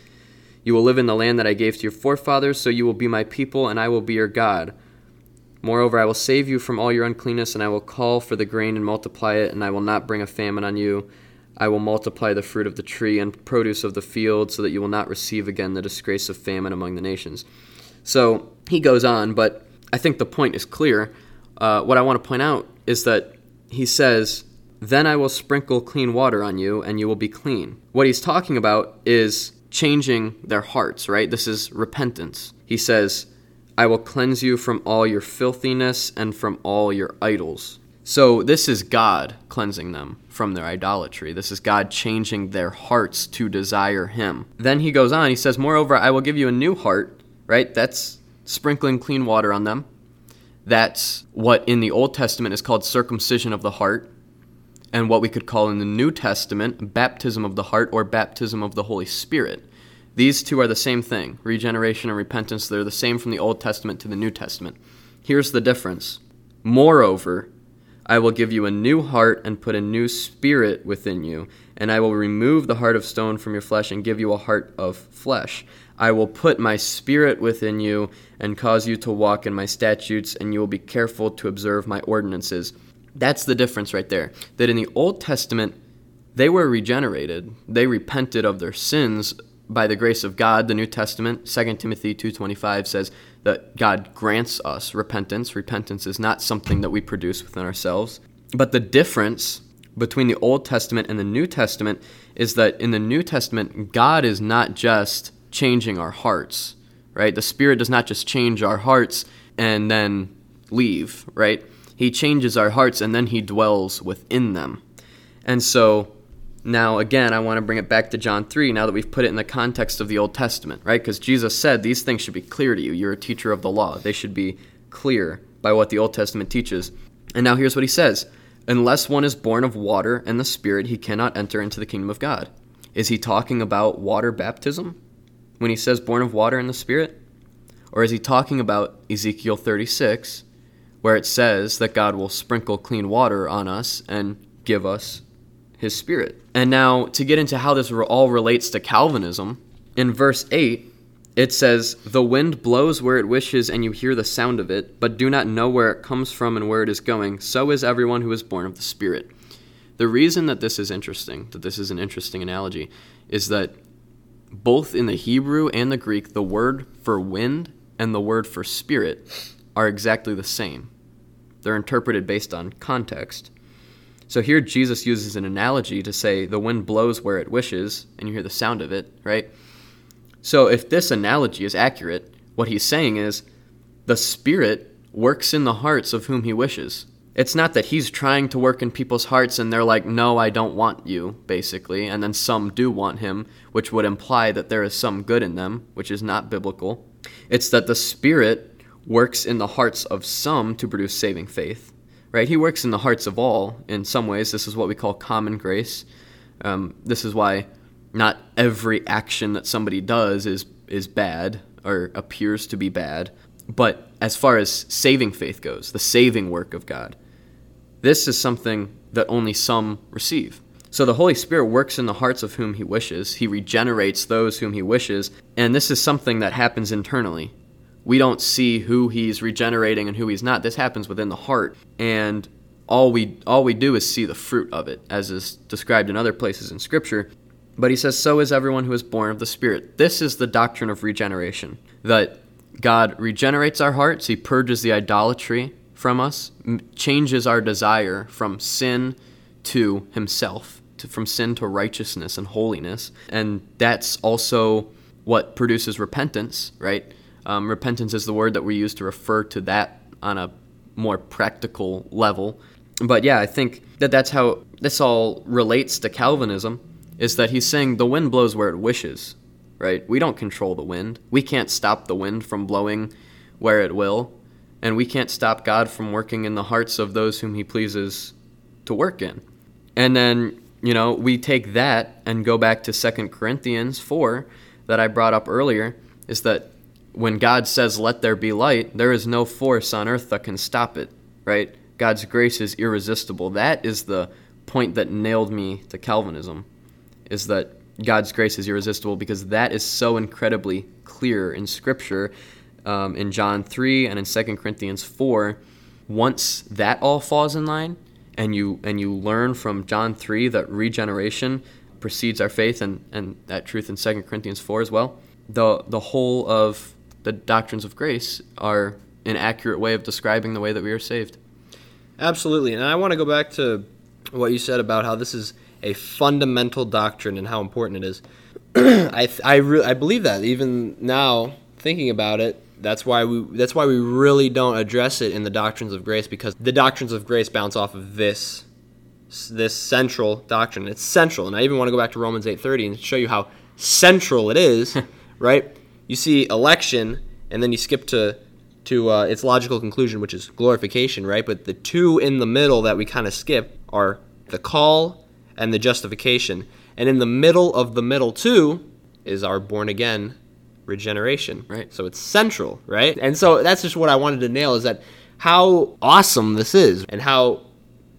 Speaker 2: You will live in the land that I gave to your forefathers, so you will be my people, and I will be your God. Moreover, I will save you from all your uncleanness, and I will call for the grain and multiply it, and I will not bring a famine on you. I will multiply the fruit of the tree and produce of the field, so that you will not receive again the disgrace of famine among the nations. So he goes on, but I think the point is clear. Uh, what I want to point out is that he says, Then I will sprinkle clean water on you, and you will be clean. What he's talking about is changing their hearts, right? This is repentance. He says, I will cleanse you from all your filthiness and from all your idols. So this is God cleansing them from their idolatry. This is God changing their hearts to desire Him. Then he goes on, he says, Moreover, I will give you a new heart, right? That's sprinkling clean water on them. That's what in the Old Testament is called circumcision of the heart, and what we could call in the New Testament baptism of the heart or baptism of the Holy Spirit. These two are the same thing regeneration and repentance. They're the same from the Old Testament to the New Testament. Here's the difference. Moreover, I will give you a new heart and put a new spirit within you, and I will remove the heart of stone from your flesh and give you a heart of flesh. I will put my spirit within you and cause you to walk in my statutes, and you will be careful to observe my ordinances. That's the difference right there. That in the Old Testament, they were regenerated. They repented of their sins by the grace of God. The New Testament, 2 Timothy 2:25 says that God grants us repentance. Repentance is not something that we produce within ourselves. But the difference between the Old Testament and the New Testament is that in the New Testament, God is not just changing our hearts, right? The Spirit does not just change our hearts and then leave, right? He changes our hearts and then He dwells within them. And so now, again, I want to bring it back to John 3 now that we've put it in the context of the Old Testament, right? Because Jesus said these things should be clear to you. You're a teacher of the law. They should be clear by what the Old Testament teaches. And now here's what he says Unless one is born of water and the Spirit, he cannot enter into the kingdom of God. Is he talking about water baptism when he says born of water and the Spirit? Or is he talking about Ezekiel 36, where it says that God will sprinkle clean water on us and give us his Spirit? And now, to get into how this all relates to Calvinism, in verse 8, it says, The wind blows where it wishes, and you hear the sound of it, but do not know where it comes from and where it is going. So is everyone who is born of the Spirit. The reason that this is interesting, that this is an interesting analogy, is that both in the Hebrew and the Greek, the word for wind and the word for spirit are exactly the same. They're interpreted based on context. So here Jesus uses an analogy to say the wind blows where it wishes, and you hear the sound of it, right? So if this analogy is accurate, what he's saying is the Spirit works in the hearts of whom he wishes. It's not that he's trying to work in people's hearts and they're like, no, I don't want you, basically, and then some do want him, which would imply that there is some good in them, which is not biblical. It's that the Spirit works in the hearts of some to produce saving faith, right? He works in the hearts of all in some ways. This is what we call common grace. Um, this is why not every action that somebody does is is bad or appears to be bad. But as far as saving faith goes, the saving work of God, this is something that only some receive. So the Holy Spirit works in the hearts of whom He wishes. He regenerates those whom He wishes. And this is something that happens internally. We don't see who He's regenerating and who He's not. This happens within the heart. And all we, all we do is see the fruit of it, as is described in other places in Scripture. But he says, So is everyone who is born of the Spirit. This is the doctrine of regeneration. That God regenerates our hearts, He purges the idolatry from us, changes our desire from sin to Himself, to, from sin to righteousness and holiness. And that's also what produces repentance, right? Um, repentance is the word that we use to refer to that on a more practical level. But yeah, I think that that's how this all relates to Calvinism is that he's saying the wind blows where it wishes, right? We don't control the wind. We can't stop the wind from blowing where it will, and we can't stop God from working in the hearts of those whom he pleases to work in. And then, you know, we take that and go back to 2 Corinthians 4 that I brought up earlier is that when God says, let there be light, there is no force on earth that can stop it, right? God's grace is irresistible. That is the point that nailed me to Calvinism is that God's grace is irresistible because that is so incredibly clear in Scripture. Um, in John 3 and in 2 Corinthians 4, once that all falls in line, and you and you learn from John 3 that regeneration precedes our faith and, and that truth in 2 Corinthians 4 as well, the, the whole of the doctrines of grace are an accurate way of describing the way that we are saved.
Speaker 1: Absolutely. And I want to go back to what you said about how this is a fundamental doctrine and how important it is. I I, re- I believe that even now thinking about it, that's why we that's why we really don't address it in the doctrines of grace because the doctrines of grace bounce off of this this central doctrine. It's central, and I even want to go back to Romans 8:30 and show you how central it is. right? You see election, and then you skip to to uh, its logical conclusion, which is glorification, right? But the two in the middle that we kind of skip are the call and the justification. And in the middle of the middle two is our born again regeneration.
Speaker 2: Right.
Speaker 1: So it's central, right? And so that's just what I wanted to nail is that how awesome this is and how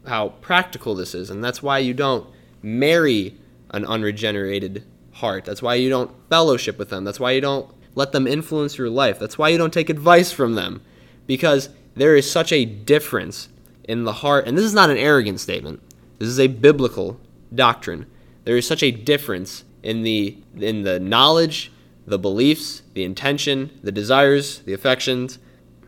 Speaker 1: how practical this is. And that's why you don't marry an unregenerated heart. That's why you don't fellowship with them. That's why you don't let them influence your life. That's why you don't take advice from them. Because there is such a difference in the heart, and this is not an arrogant statement. This is a biblical doctrine. There is such a difference in the in the knowledge, the beliefs, the intention, the desires, the affections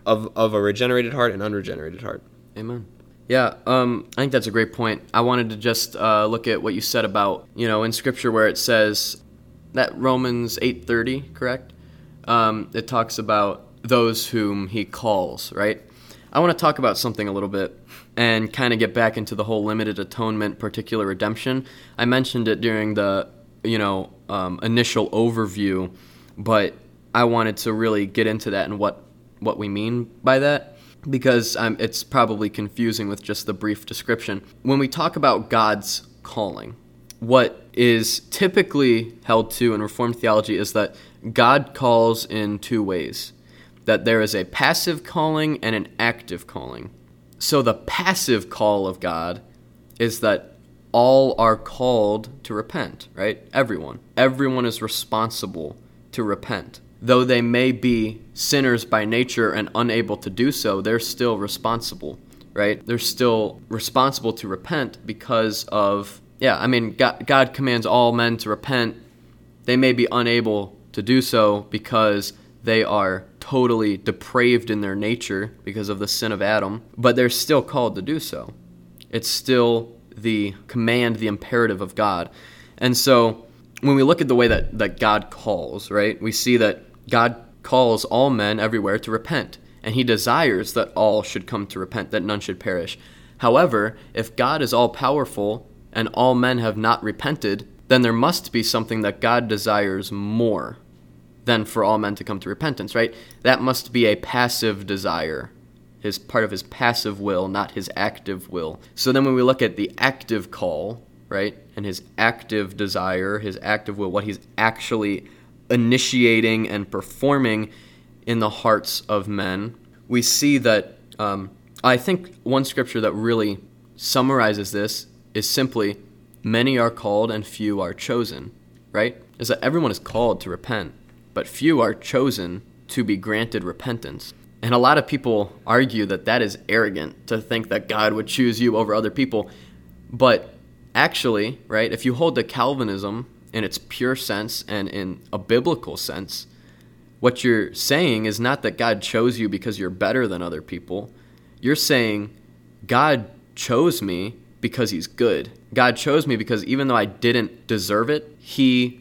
Speaker 1: of of a regenerated heart and unregenerated heart.
Speaker 2: Amen. Yeah, um, I think that's a great point. I wanted to just uh, look at what you said about you know in Scripture where it says that Romans eight thirty, correct? Um, it talks about those whom He calls, right? I want to talk about something a little bit and kind of get back into the whole limited atonement, particular redemption. I mentioned it during the you know um, initial overview, but I wanted to really get into that and what what we mean by that because um, it's probably confusing with just the brief description. When we talk about God's calling, what is typically held to in Reformed theology is that God calls in two ways that there is a passive calling and an active calling. So the passive call of God is that all are called to repent, right? Everyone. Everyone is responsible to repent though they may be sinners by nature and unable to do so, they're still responsible, right? They're still responsible to repent because of, yeah, I mean, God, God commands all men to repent. They may be unable to do so because they are totally depraved in their nature because of the sin of Adam, but they're still called to do so. It's still the command, the imperative of God. And so when we look at the way that, that God calls, right, we see that God calls all men everywhere to repent, and he desires that all should come to repent, that none should perish. However, if God is all powerful and all men have not repented, then there must be something that God desires more than for all men to come to repentance, right? That must be a passive desire, his part of his passive will, not his active will. So then when we look at the active call, right, and his active desire, his active will, what he's actually initiating and performing in the hearts of men. We see that, um, I think one scripture that really summarizes this is simply, Many are called and few are chosen, right? Is that everyone is called to repent, but few are chosen to be granted repentance. And a lot of people argue that that is arrogant to think that God would choose you over other people. But actually, right, if you hold to Calvinism in its pure sense and in a biblical sense, what you're saying is not that God chose you because you're better than other people. You're saying, God chose me because he's good. God chose me because even though I didn't deserve it, he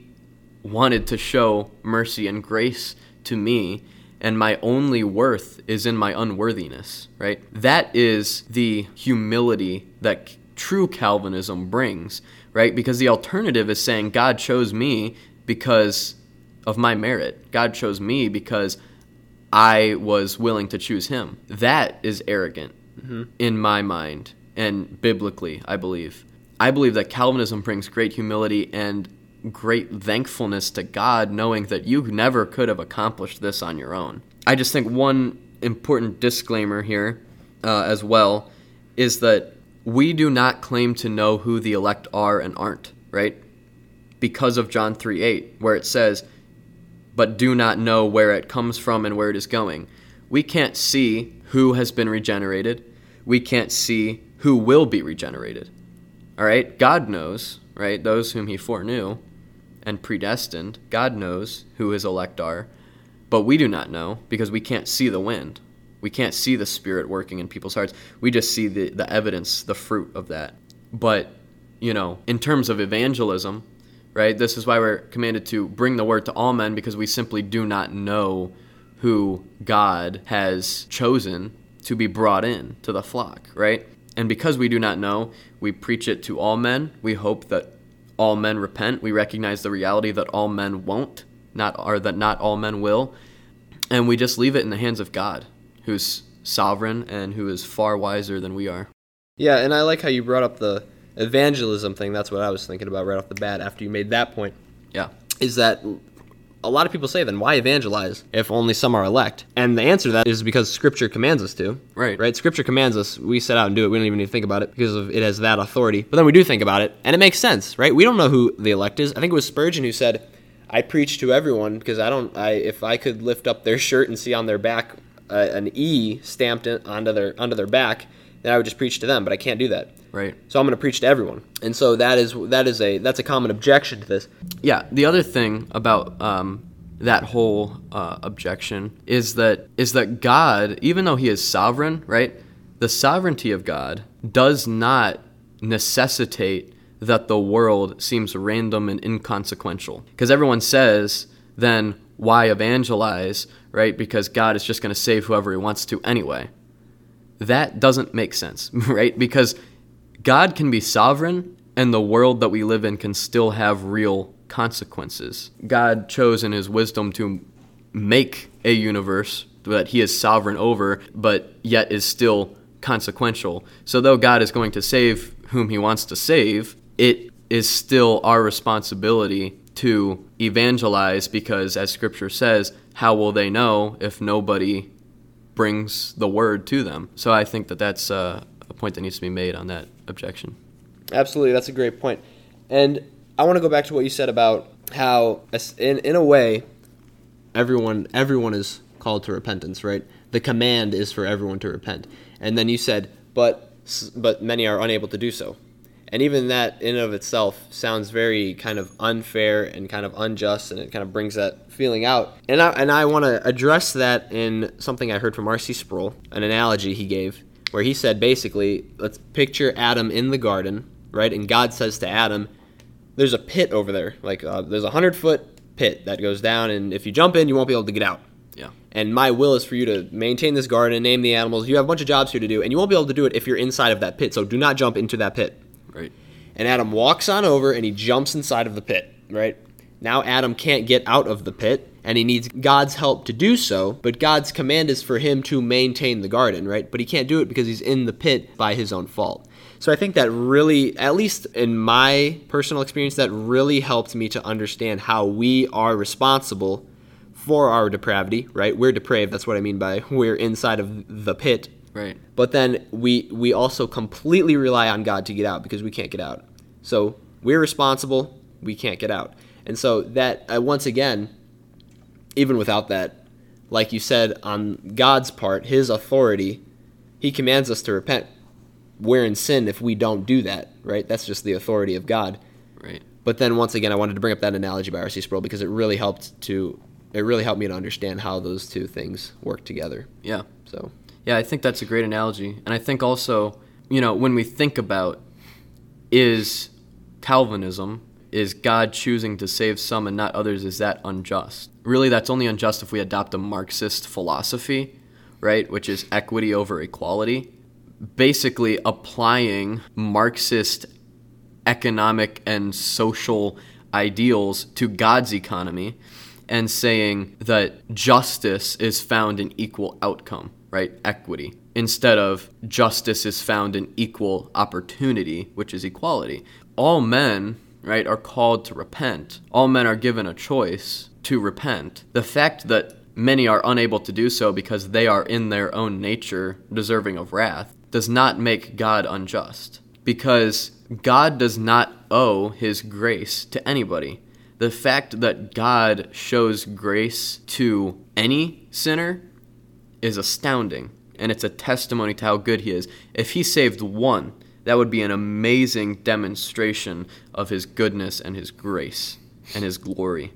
Speaker 2: wanted to show mercy and grace to me and my only worth is in my unworthiness, right? That is the humility that true Calvinism brings right? Because the alternative is saying God chose me because of my merit. God chose me because I was willing to choose him. That is arrogant mm-hmm. in my mind and biblically, I believe. I believe that Calvinism brings great humility and great thankfulness to God, knowing that you never could have accomplished this on your own. I just think one important disclaimer here uh, as well is that we do not claim to know who the elect are and aren't, right? Because of John 3 8, where it says, but do not know where it comes from and where it is going. We can't see who has been regenerated. We can't see who will be regenerated. All right? God knows, right? Those whom he foreknew and predestined, God knows who his elect are. But we do not know because we can't see the wind. We can't see the Spirit working in people's hearts. We just see the, the evidence, the fruit of that. But, you know, in terms of evangelism, right, this is why we're commanded to bring the word to all men because we simply do not know who God has chosen to be brought in to the flock, right? And because we do not know, we preach it to all men. We hope that all men repent. We recognize the reality that all men won't, not or that not all men will. And we just leave it in the hands of God who's sovereign and who is far wiser than we are.
Speaker 1: Yeah, and I like how you brought up the evangelism thing. That's what I was thinking about right off the bat after you made that point.
Speaker 2: Yeah.
Speaker 1: Is that a lot of people say then why evangelize if only some are elect? And the answer to that is because scripture commands us to.
Speaker 2: Right.
Speaker 1: Right? Scripture commands us. We set out and do it. We don't even need to think about it because of it has that authority. But then we do think about it and it makes sense, right? We don't know who the elect is. I think it was Spurgeon who said, I preach to everyone because I don't I if I could lift up their shirt and see on their back uh, an E stamped onto their onto their back, then I would just preach to them, but I can't do that.
Speaker 2: Right.
Speaker 1: So I'm going to preach to everyone. And so that is that is a that's a common objection to this.
Speaker 2: Yeah. The other thing about um, that whole uh, objection is that is that God, even though He is sovereign, right? The sovereignty of God does not necessitate that the world seems random and inconsequential. Because everyone says, then why evangelize, right? Because God is just going to save whoever He wants to anyway. That doesn't make sense, right? Because God can be sovereign and the world that we live in can still have real consequences. God chose in his wisdom to make a universe that he is sovereign over, but yet is still consequential. So, though God is going to save whom he wants to save, it is still our responsibility to evangelize because, as scripture says, how will they know if nobody brings the word to them? So, I think that that's uh, a point that needs to be made on that objection.
Speaker 1: Absolutely, that's a great point. And I want to go back to what you said about how, in in a way, everyone everyone is called to repentance, right? The command is for everyone to repent. And then you said, but but many are unable to do so. And even that in and of itself sounds very kind of unfair and kind of unjust, and it kind of brings that feeling out. And I, and I want to address that in something I heard from R.C. Sproul, an analogy he gave, where he said basically, let's picture Adam in the garden, right? And God says to Adam, there's a pit over there. Like uh, there's a hundred foot pit that goes down, and if you jump in, you won't be able to get out.
Speaker 2: Yeah.
Speaker 1: And my will is for you to maintain this garden, and name the animals. You have a bunch of jobs here to do, and you won't be able to do it if you're inside of that pit. So do not jump into that pit.
Speaker 2: Right.
Speaker 1: And Adam walks on over and he jumps inside of the pit. Right. Now Adam can't get out of the pit, and he needs God's help to do so. But God's command is for him to maintain the garden. Right. But he can't do it because he's in the pit by his own fault. So I think that really, at least in my personal experience, that really helped me to understand how we are responsible for our depravity, right? We're depraved. That's what I mean by we're inside of the pit.
Speaker 2: Right.
Speaker 1: But then we we also completely rely on God to get out because we can't get out. So we're responsible. We can't get out. And so that uh, once again, even without that, like you said on God's part, His authority, He commands us to repent we're in sin if we don't do that, right? That's just the authority of God.
Speaker 2: Right.
Speaker 1: But then once again, I wanted to bring up that analogy by R.C. Sproul because it really helped to it really helped me to understand how those two things work together.
Speaker 2: Yeah.
Speaker 1: So.
Speaker 2: Yeah, I think that's a great analogy, and I think also, you know, when we think about is Calvinism is God choosing to save some and not others is that unjust? Really, that's only unjust if we adopt a Marxist philosophy, right, which is equity over equality. Basically applying Marxist economic and social ideals to God's economy and saying that justice is found in equal outcome, right? Equity. Instead of justice is found in equal opportunity, which is equality. All men, right, are called to repent. All men are given a choice to repent. The fact that many are unable to do so because they are in their own nature deserving of wrath does not make God unjust because God does not owe his grace to anybody. The fact that God shows grace to any sinner is astounding, and it's a testimony to how good he is. If he saved one, that would be an amazing demonstration of his goodness and his grace and his glory.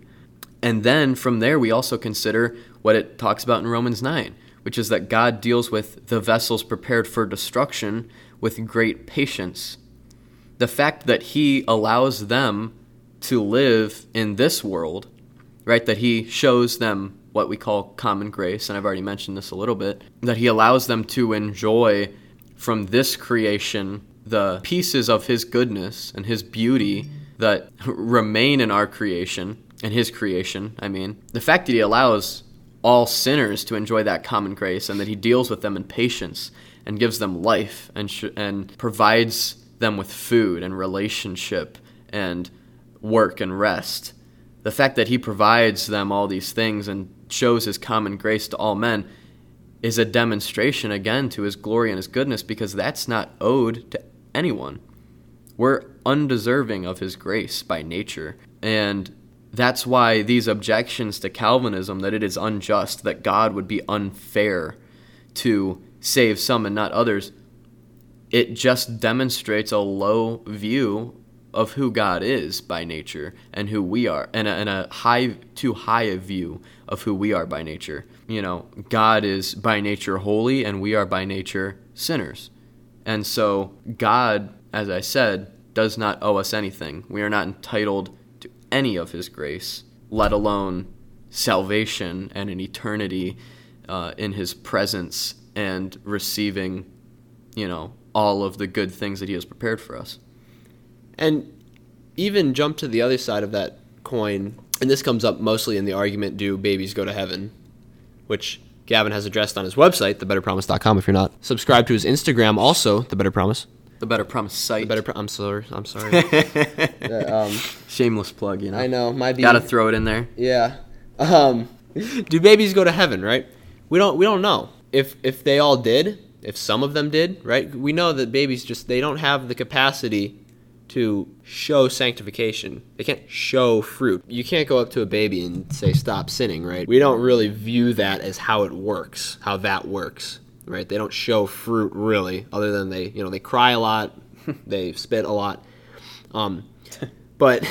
Speaker 2: And then from there, we also consider what it talks about in Romans 9 which is that God deals with the vessels prepared for destruction with great patience. The fact that He allows them to live in this world, right, that He shows them what we call common grace, and I've already mentioned this a little bit, that He allows them to enjoy from this creation the pieces of His goodness and His beauty that remain in our creation, and His creation, I mean. The fact that He allows all sinners to enjoy that common grace and that he deals with them in patience and gives them life and, sh- and provides them with food and relationship and work and rest. The fact that he provides them all these things and shows his common grace to all men is a demonstration again to his glory and his goodness because that's not owed to anyone. We're undeserving of his grace by nature. And that's why these objections to Calvinism that it is unjust, that God would be unfair to save some and not others, it just demonstrates a low view of who God is by nature and who we are, and a, and a high, too high a view of who we are by nature. You know, God is by nature holy, and we are by nature sinners. And so, God, as I said, does not owe us anything. We are not entitled to any of His grace, let alone salvation and an eternity uh, in His presence and receiving, you know, all of the good things that He has prepared for us.
Speaker 1: And even jump to the other side of that coin, and this comes up mostly in the argument do babies go to heaven? Which Gavin has addressed on his website, thebetterpromise.com, if you're not. Subscribe to his Instagram, also, The Better Promise.
Speaker 2: The Better Promise site.
Speaker 1: The Better Pro- I'm sorry. I'm sorry. uh, um,
Speaker 2: Shameless plug, you know.
Speaker 1: I know. Might be.
Speaker 2: Gotta throw it in there.
Speaker 1: Yeah. Um, do babies go to heaven, right? We don't we don't know. If if they all did, if some of them did, right? We know that babies just they don't have the capacity to show sanctification. They can't show fruit. You can't go up to a baby and say stop sinning, right? We don't really view that as how it works, how that works, right? They don't show fruit really, other than they, you know, they cry a lot, they spit a lot. Um, but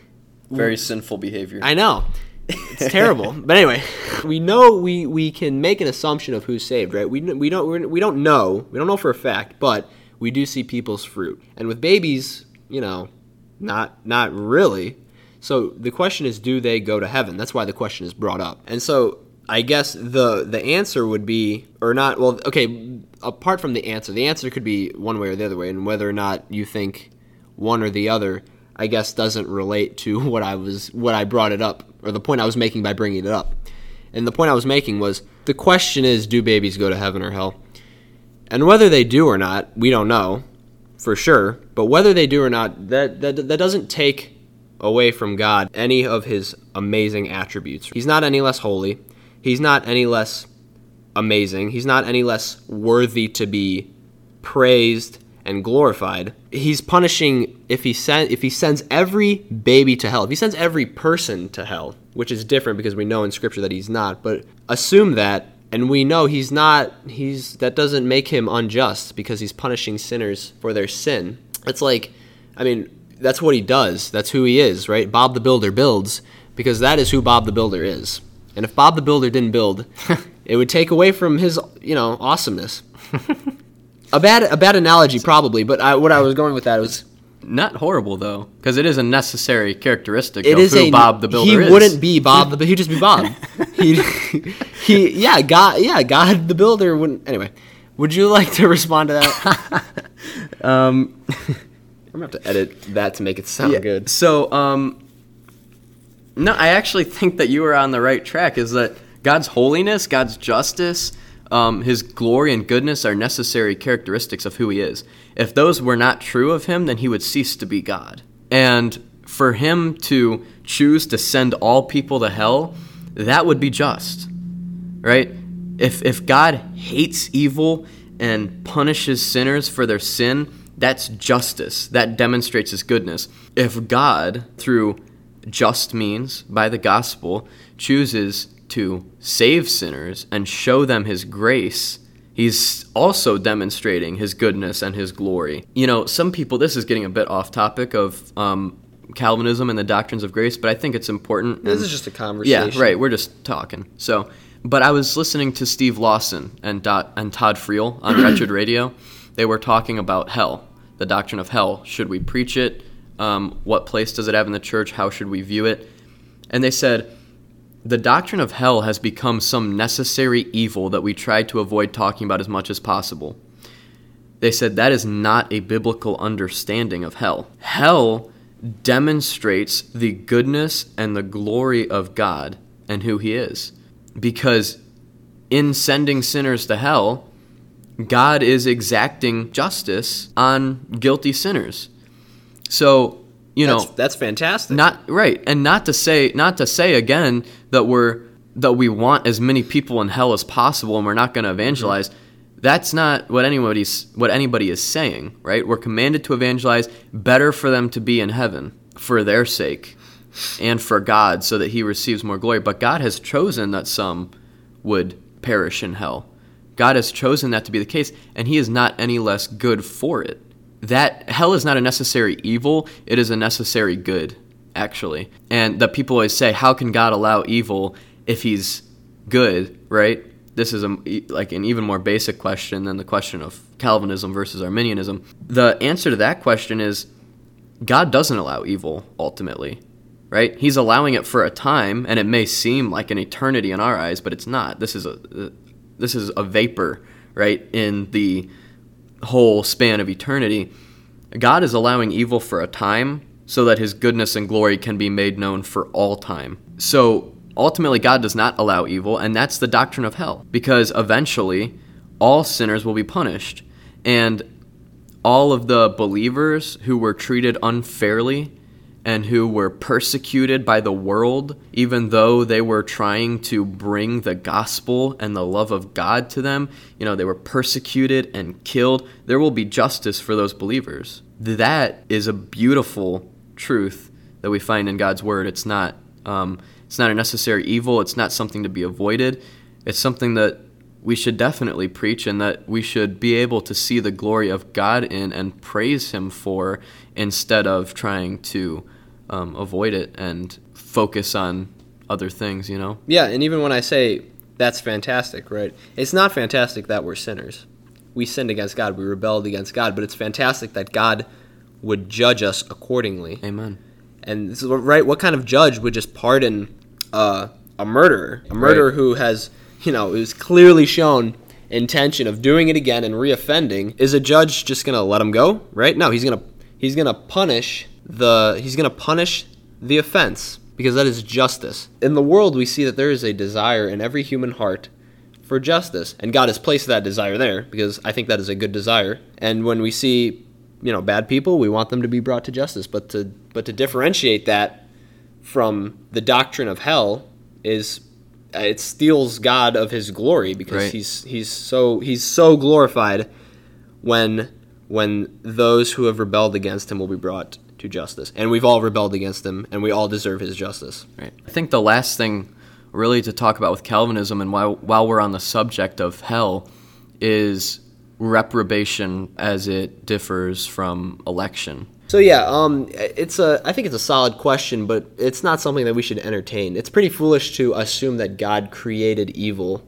Speaker 2: Very sinful behavior.
Speaker 1: I know. It's terrible. but anyway, we know we, we can make an assumption of who's saved, right? We, we don't we don't know. We don't know for a fact, but we do see people's fruit. And with babies, you know, not not really. So the question is do they go to heaven? That's why the question is brought up. And so I guess the the answer would be or not well okay, apart from the answer, the answer could be one way or the other way and whether or not you think one or the other I guess doesn't relate to what I was what I brought it up or the point I was making by bringing it up. And the point I was making was the question is do babies go to heaven or hell? And whether they do or not, we don't know for sure, but whether they do or not, that that, that doesn't take away from God any of his amazing attributes. He's not any less holy. He's not any less amazing. He's not any less worthy to be praised and glorified. He's punishing if he send if he sends every baby to hell. If he sends every person to hell, which is different because we know in scripture that he's not, but assume that and we know he's not he's that doesn't make him unjust because he's punishing sinners for their sin. It's like I mean, that's what he does. That's who he is, right? Bob the Builder builds because that is who Bob the Builder is. And if Bob the Builder didn't build, it would take away from his, you know, awesomeness. a bad a bad analogy probably, but I, what I was going with that was
Speaker 2: Not horrible though, because it is a necessary characteristic
Speaker 1: it
Speaker 2: of
Speaker 1: is a
Speaker 2: Bob the Builder
Speaker 1: he
Speaker 2: is.
Speaker 1: wouldn't be Bob the he'd just be Bob. he he yeah, God yeah, God the Builder wouldn't anyway. Would you like to respond to that?
Speaker 2: Um,
Speaker 1: I'm gonna have to edit that to make it sound
Speaker 2: yeah,
Speaker 1: good.
Speaker 2: So, um, no, I actually think that you are on the right track. Is that God's holiness, God's justice, um, His glory and goodness are necessary characteristics of who He is. If those were not true of Him, then He would cease to be God. And for Him to choose to send all people to hell, that would be just, right? If if God hates evil and punishes sinners for their sin, that's justice. That demonstrates his goodness. If God, through just means by the gospel, chooses to save sinners and show them his grace, he's also demonstrating his goodness and his glory. You know, some people, this is getting a bit off topic of um, Calvinism and the doctrines of grace, but I think it's important.
Speaker 1: This
Speaker 2: and-
Speaker 1: is just a conversation.
Speaker 2: yeah, right. We're just talking. So, but I was listening to Steve Lawson and Dot, and Todd Friel on Wretched Radio. They were talking about hell, the doctrine of hell. Should we preach it? Um, what place does it have in the church? How should we view it? And they said the doctrine of hell has become some necessary evil that we try to avoid talking about as much as possible. They said that is not a biblical understanding of hell. Hell demonstrates the goodness and the glory of God and who He is. Because in sending sinners to hell, God is exacting justice on guilty sinners. So, you know,
Speaker 1: That's, that's fantastic.
Speaker 2: not right and not to say not to say again that we're that we want as many people in hell as possible and we're not going to mm-hmm. evangelize. That's not what anybody's what anybody is saying right? We're commanded to evangelize better for them to be in heaven for their sake and for God so that he receives more glory. But God has chosen that some would perish in hell. God has chosen that to be the case, and He is not any less good for it. That hell is not a necessary evil, it is a necessary good, actually. And that people always say, How can God allow evil if He's good, right? This is a, like an even more basic question than the question of Calvinism versus Arminianism. The answer to that question is God doesn't allow evil ultimately right? He's allowing it for a time, and it may seem like an eternity in our eyes, but it's not. This is a uh, this is a vapor, right? In the whole span of eternity, God is allowing evil for a time so that His goodness and glory can be made known for all time. So ultimately, God does not allow evil, and that's the doctrine of hell, because eventually, all sinners will be punished, and all of the believers who were treated unfairly and who were persecuted by the world, even though they were trying to bring the gospel and the love of God to them. You know, they were persecuted and killed. There will be justice for those believers. That is a beautiful truth that we find in God's word. It's not, um, it's not a necessary evil. It's not something to be avoided. It's something that we should definitely preach and that we should be able to see the glory of God in and praise Him for instead of trying to um, avoid it and focus on other things, you know?
Speaker 1: Yeah, and even when I say that's fantastic, right? It's not fantastic that we're sinners. We sinned against God, we rebelled against God, but it's fantastic that God would judge us accordingly.
Speaker 2: Amen.
Speaker 1: And so, right, what kind of judge would just pardon uh, a murderer? A murderer right. who has, you know, is clearly shown intention of doing it again and reoffending. Is a judge just going to let him go, right? No, he's going to he's going to punish the he's going to punish the offense because that is justice. In the world, we see that there is a desire in every human heart for justice, and God has placed that desire there because I think that is a good desire. And when we see, you know, bad people, we want them to be brought to justice. But to but to differentiate that from the doctrine of hell is uh, it steals God of His glory because right. he's he's so he's so glorified when when those who have rebelled against him will be brought to justice. And we've all rebelled against him, and we all deserve his justice.
Speaker 2: Right. I think the last thing really to talk about with Calvinism, and while, while we're on the subject of hell, is reprobation as it differs from election.
Speaker 1: So yeah, um, it's a. I think it's a solid question, but it's not something that we should entertain. It's pretty foolish to assume that God created evil,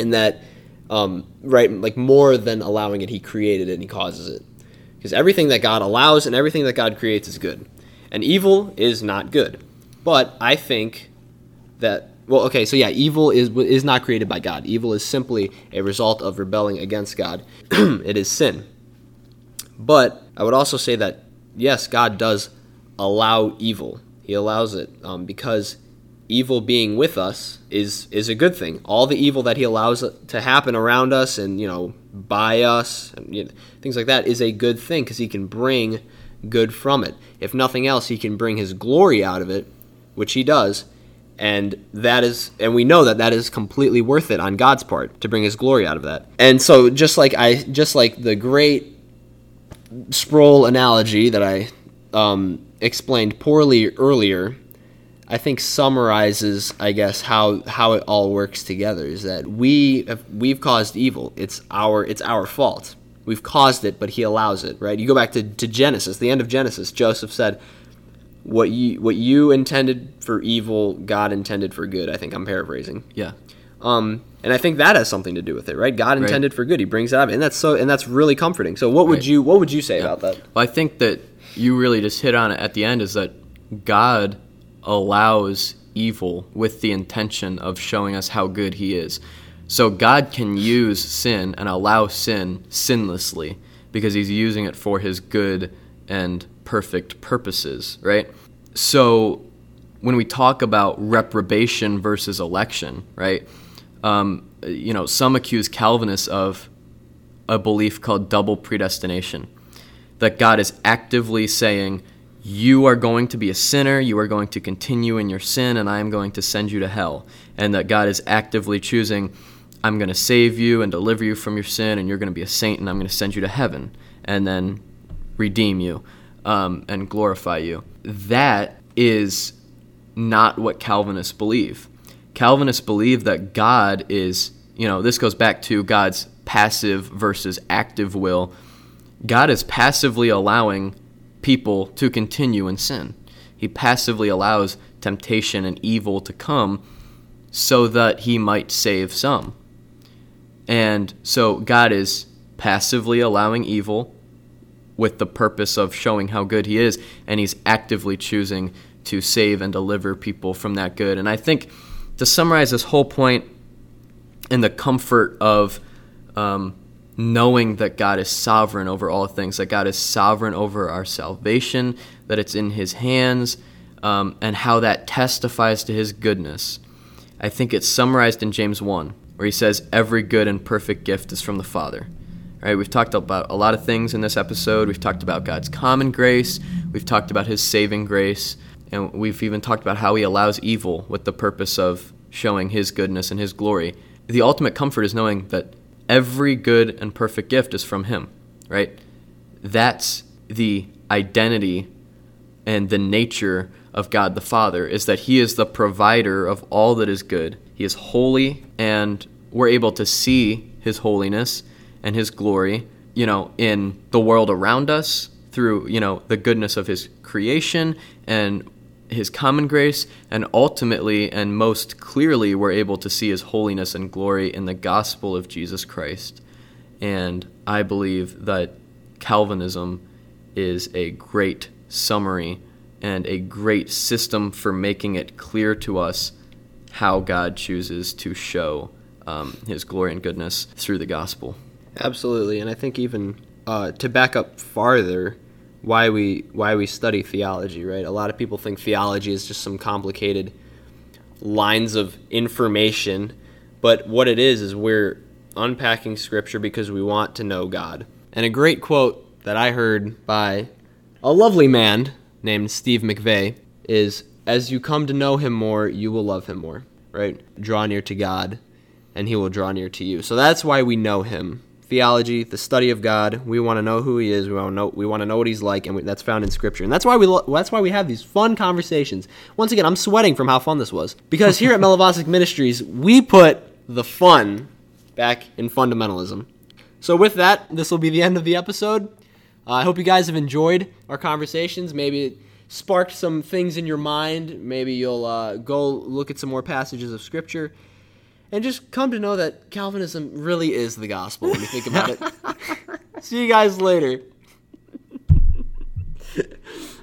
Speaker 1: and that, um, right, like more than allowing it, He created it and He causes it. Because everything that God allows and everything that God creates is good. And evil is not good. But I think that well, okay, so yeah, evil is is not created by God. Evil is simply a result of rebelling against God. it is sin. But I would also say that yes, God does allow evil. He allows it um, because evil being with us is is a good thing. All the evil that he allows to happen around us and you know by us and you know, things like that is a good thing because he can bring good from it. If nothing else, he can bring his glory out of it, which he does. And that is, and we know that that is completely worth it on God's part to bring His glory out of that. And so, just like I, just like the great Sproul analogy that I um, explained poorly earlier, I think summarizes, I guess, how how it all works together. Is that we have, we've caused evil. It's our it's our fault. We've caused it, but He allows it. Right? You go back to, to Genesis, the end of Genesis. Joseph said, "What you what you intended for evil, God intended for good." I think I'm paraphrasing.
Speaker 2: Yeah.
Speaker 1: Um, and I think that has something to do with it, right? God intended right. for good. He brings it up, and that's so, and that's really comforting. So, what would right. you what would you say yeah. about that?
Speaker 2: Well, I think that you really just hit on it at the end. Is that God allows evil with the intention of showing us how good he is. So God can use sin and allow sin sinlessly because he's using it for his good and perfect purposes, right? So when we talk about reprobation versus election, right? Um, you know, some accuse Calvinists of a belief called double predestination, that God is actively saying, you are going to be a sinner, you are going to continue in your sin, and I am going to send you to hell. And that God is actively choosing, I'm going to save you and deliver you from your sin, and you're going to be a saint, and I'm going to send you to heaven, and then redeem you um, and glorify you. That is not what Calvinists believe. Calvinists believe that God is you know, this goes back to God's passive versus active will. God is passively allowing people to continue in sin. He passively allows temptation and evil to come so that he might save some. And so God is passively allowing evil with the purpose of showing how good he is, and he's actively choosing to save and deliver people from that good. And I think to summarize this whole point in the comfort of um, knowing that God is sovereign over all things, that God is sovereign over our salvation, that it's in his hands, um, and how that testifies to his goodness. I think it's summarized in James 1, where he says, Every good and perfect gift is from the Father. Right, we've talked about a lot of things in this episode. We've talked about God's common grace, we've talked about his saving grace, and we've even talked about how he allows evil with the purpose of showing his goodness and his glory. The ultimate comfort is knowing that every good and perfect gift is from him, right? That's the identity and the nature of God the Father is that he is the provider of all that is good. He is holy and we're able to see his holiness and his glory, you know, in the world around us through, you know, the goodness of his creation and his common grace and ultimately and most clearly we're able to see his holiness and glory in the gospel of Jesus Christ. And I believe that Calvinism is a great summary and a great system for making it clear to us how God chooses to show um, his glory and goodness through the gospel.
Speaker 1: Absolutely, and I think even uh, to back up farther, why we why we study theology, right? A lot of people think theology is just some complicated lines of information, but what it is is we're unpacking scripture because we want to know God. And a great quote that I heard by a lovely man named Steve McVey is as you come to know him more, you will love him more, right? Draw near to God and he will draw near to you. So that's why we know him theology, the study of God. We want to know who He is. We want to know. We want to know what He's like, and we, that's found in Scripture. And that's why we. Lo- that's why we have these fun conversations. Once again, I'm sweating from how fun this was because here at Melavosic Ministries, we put the fun back in fundamentalism. So with that, this will be the end of the episode. Uh, I hope you guys have enjoyed our conversations. Maybe it sparked some things in your mind. Maybe you'll uh, go look at some more passages of Scripture and just come to know that Calvinism really is the gospel when you think about it. See you guys later.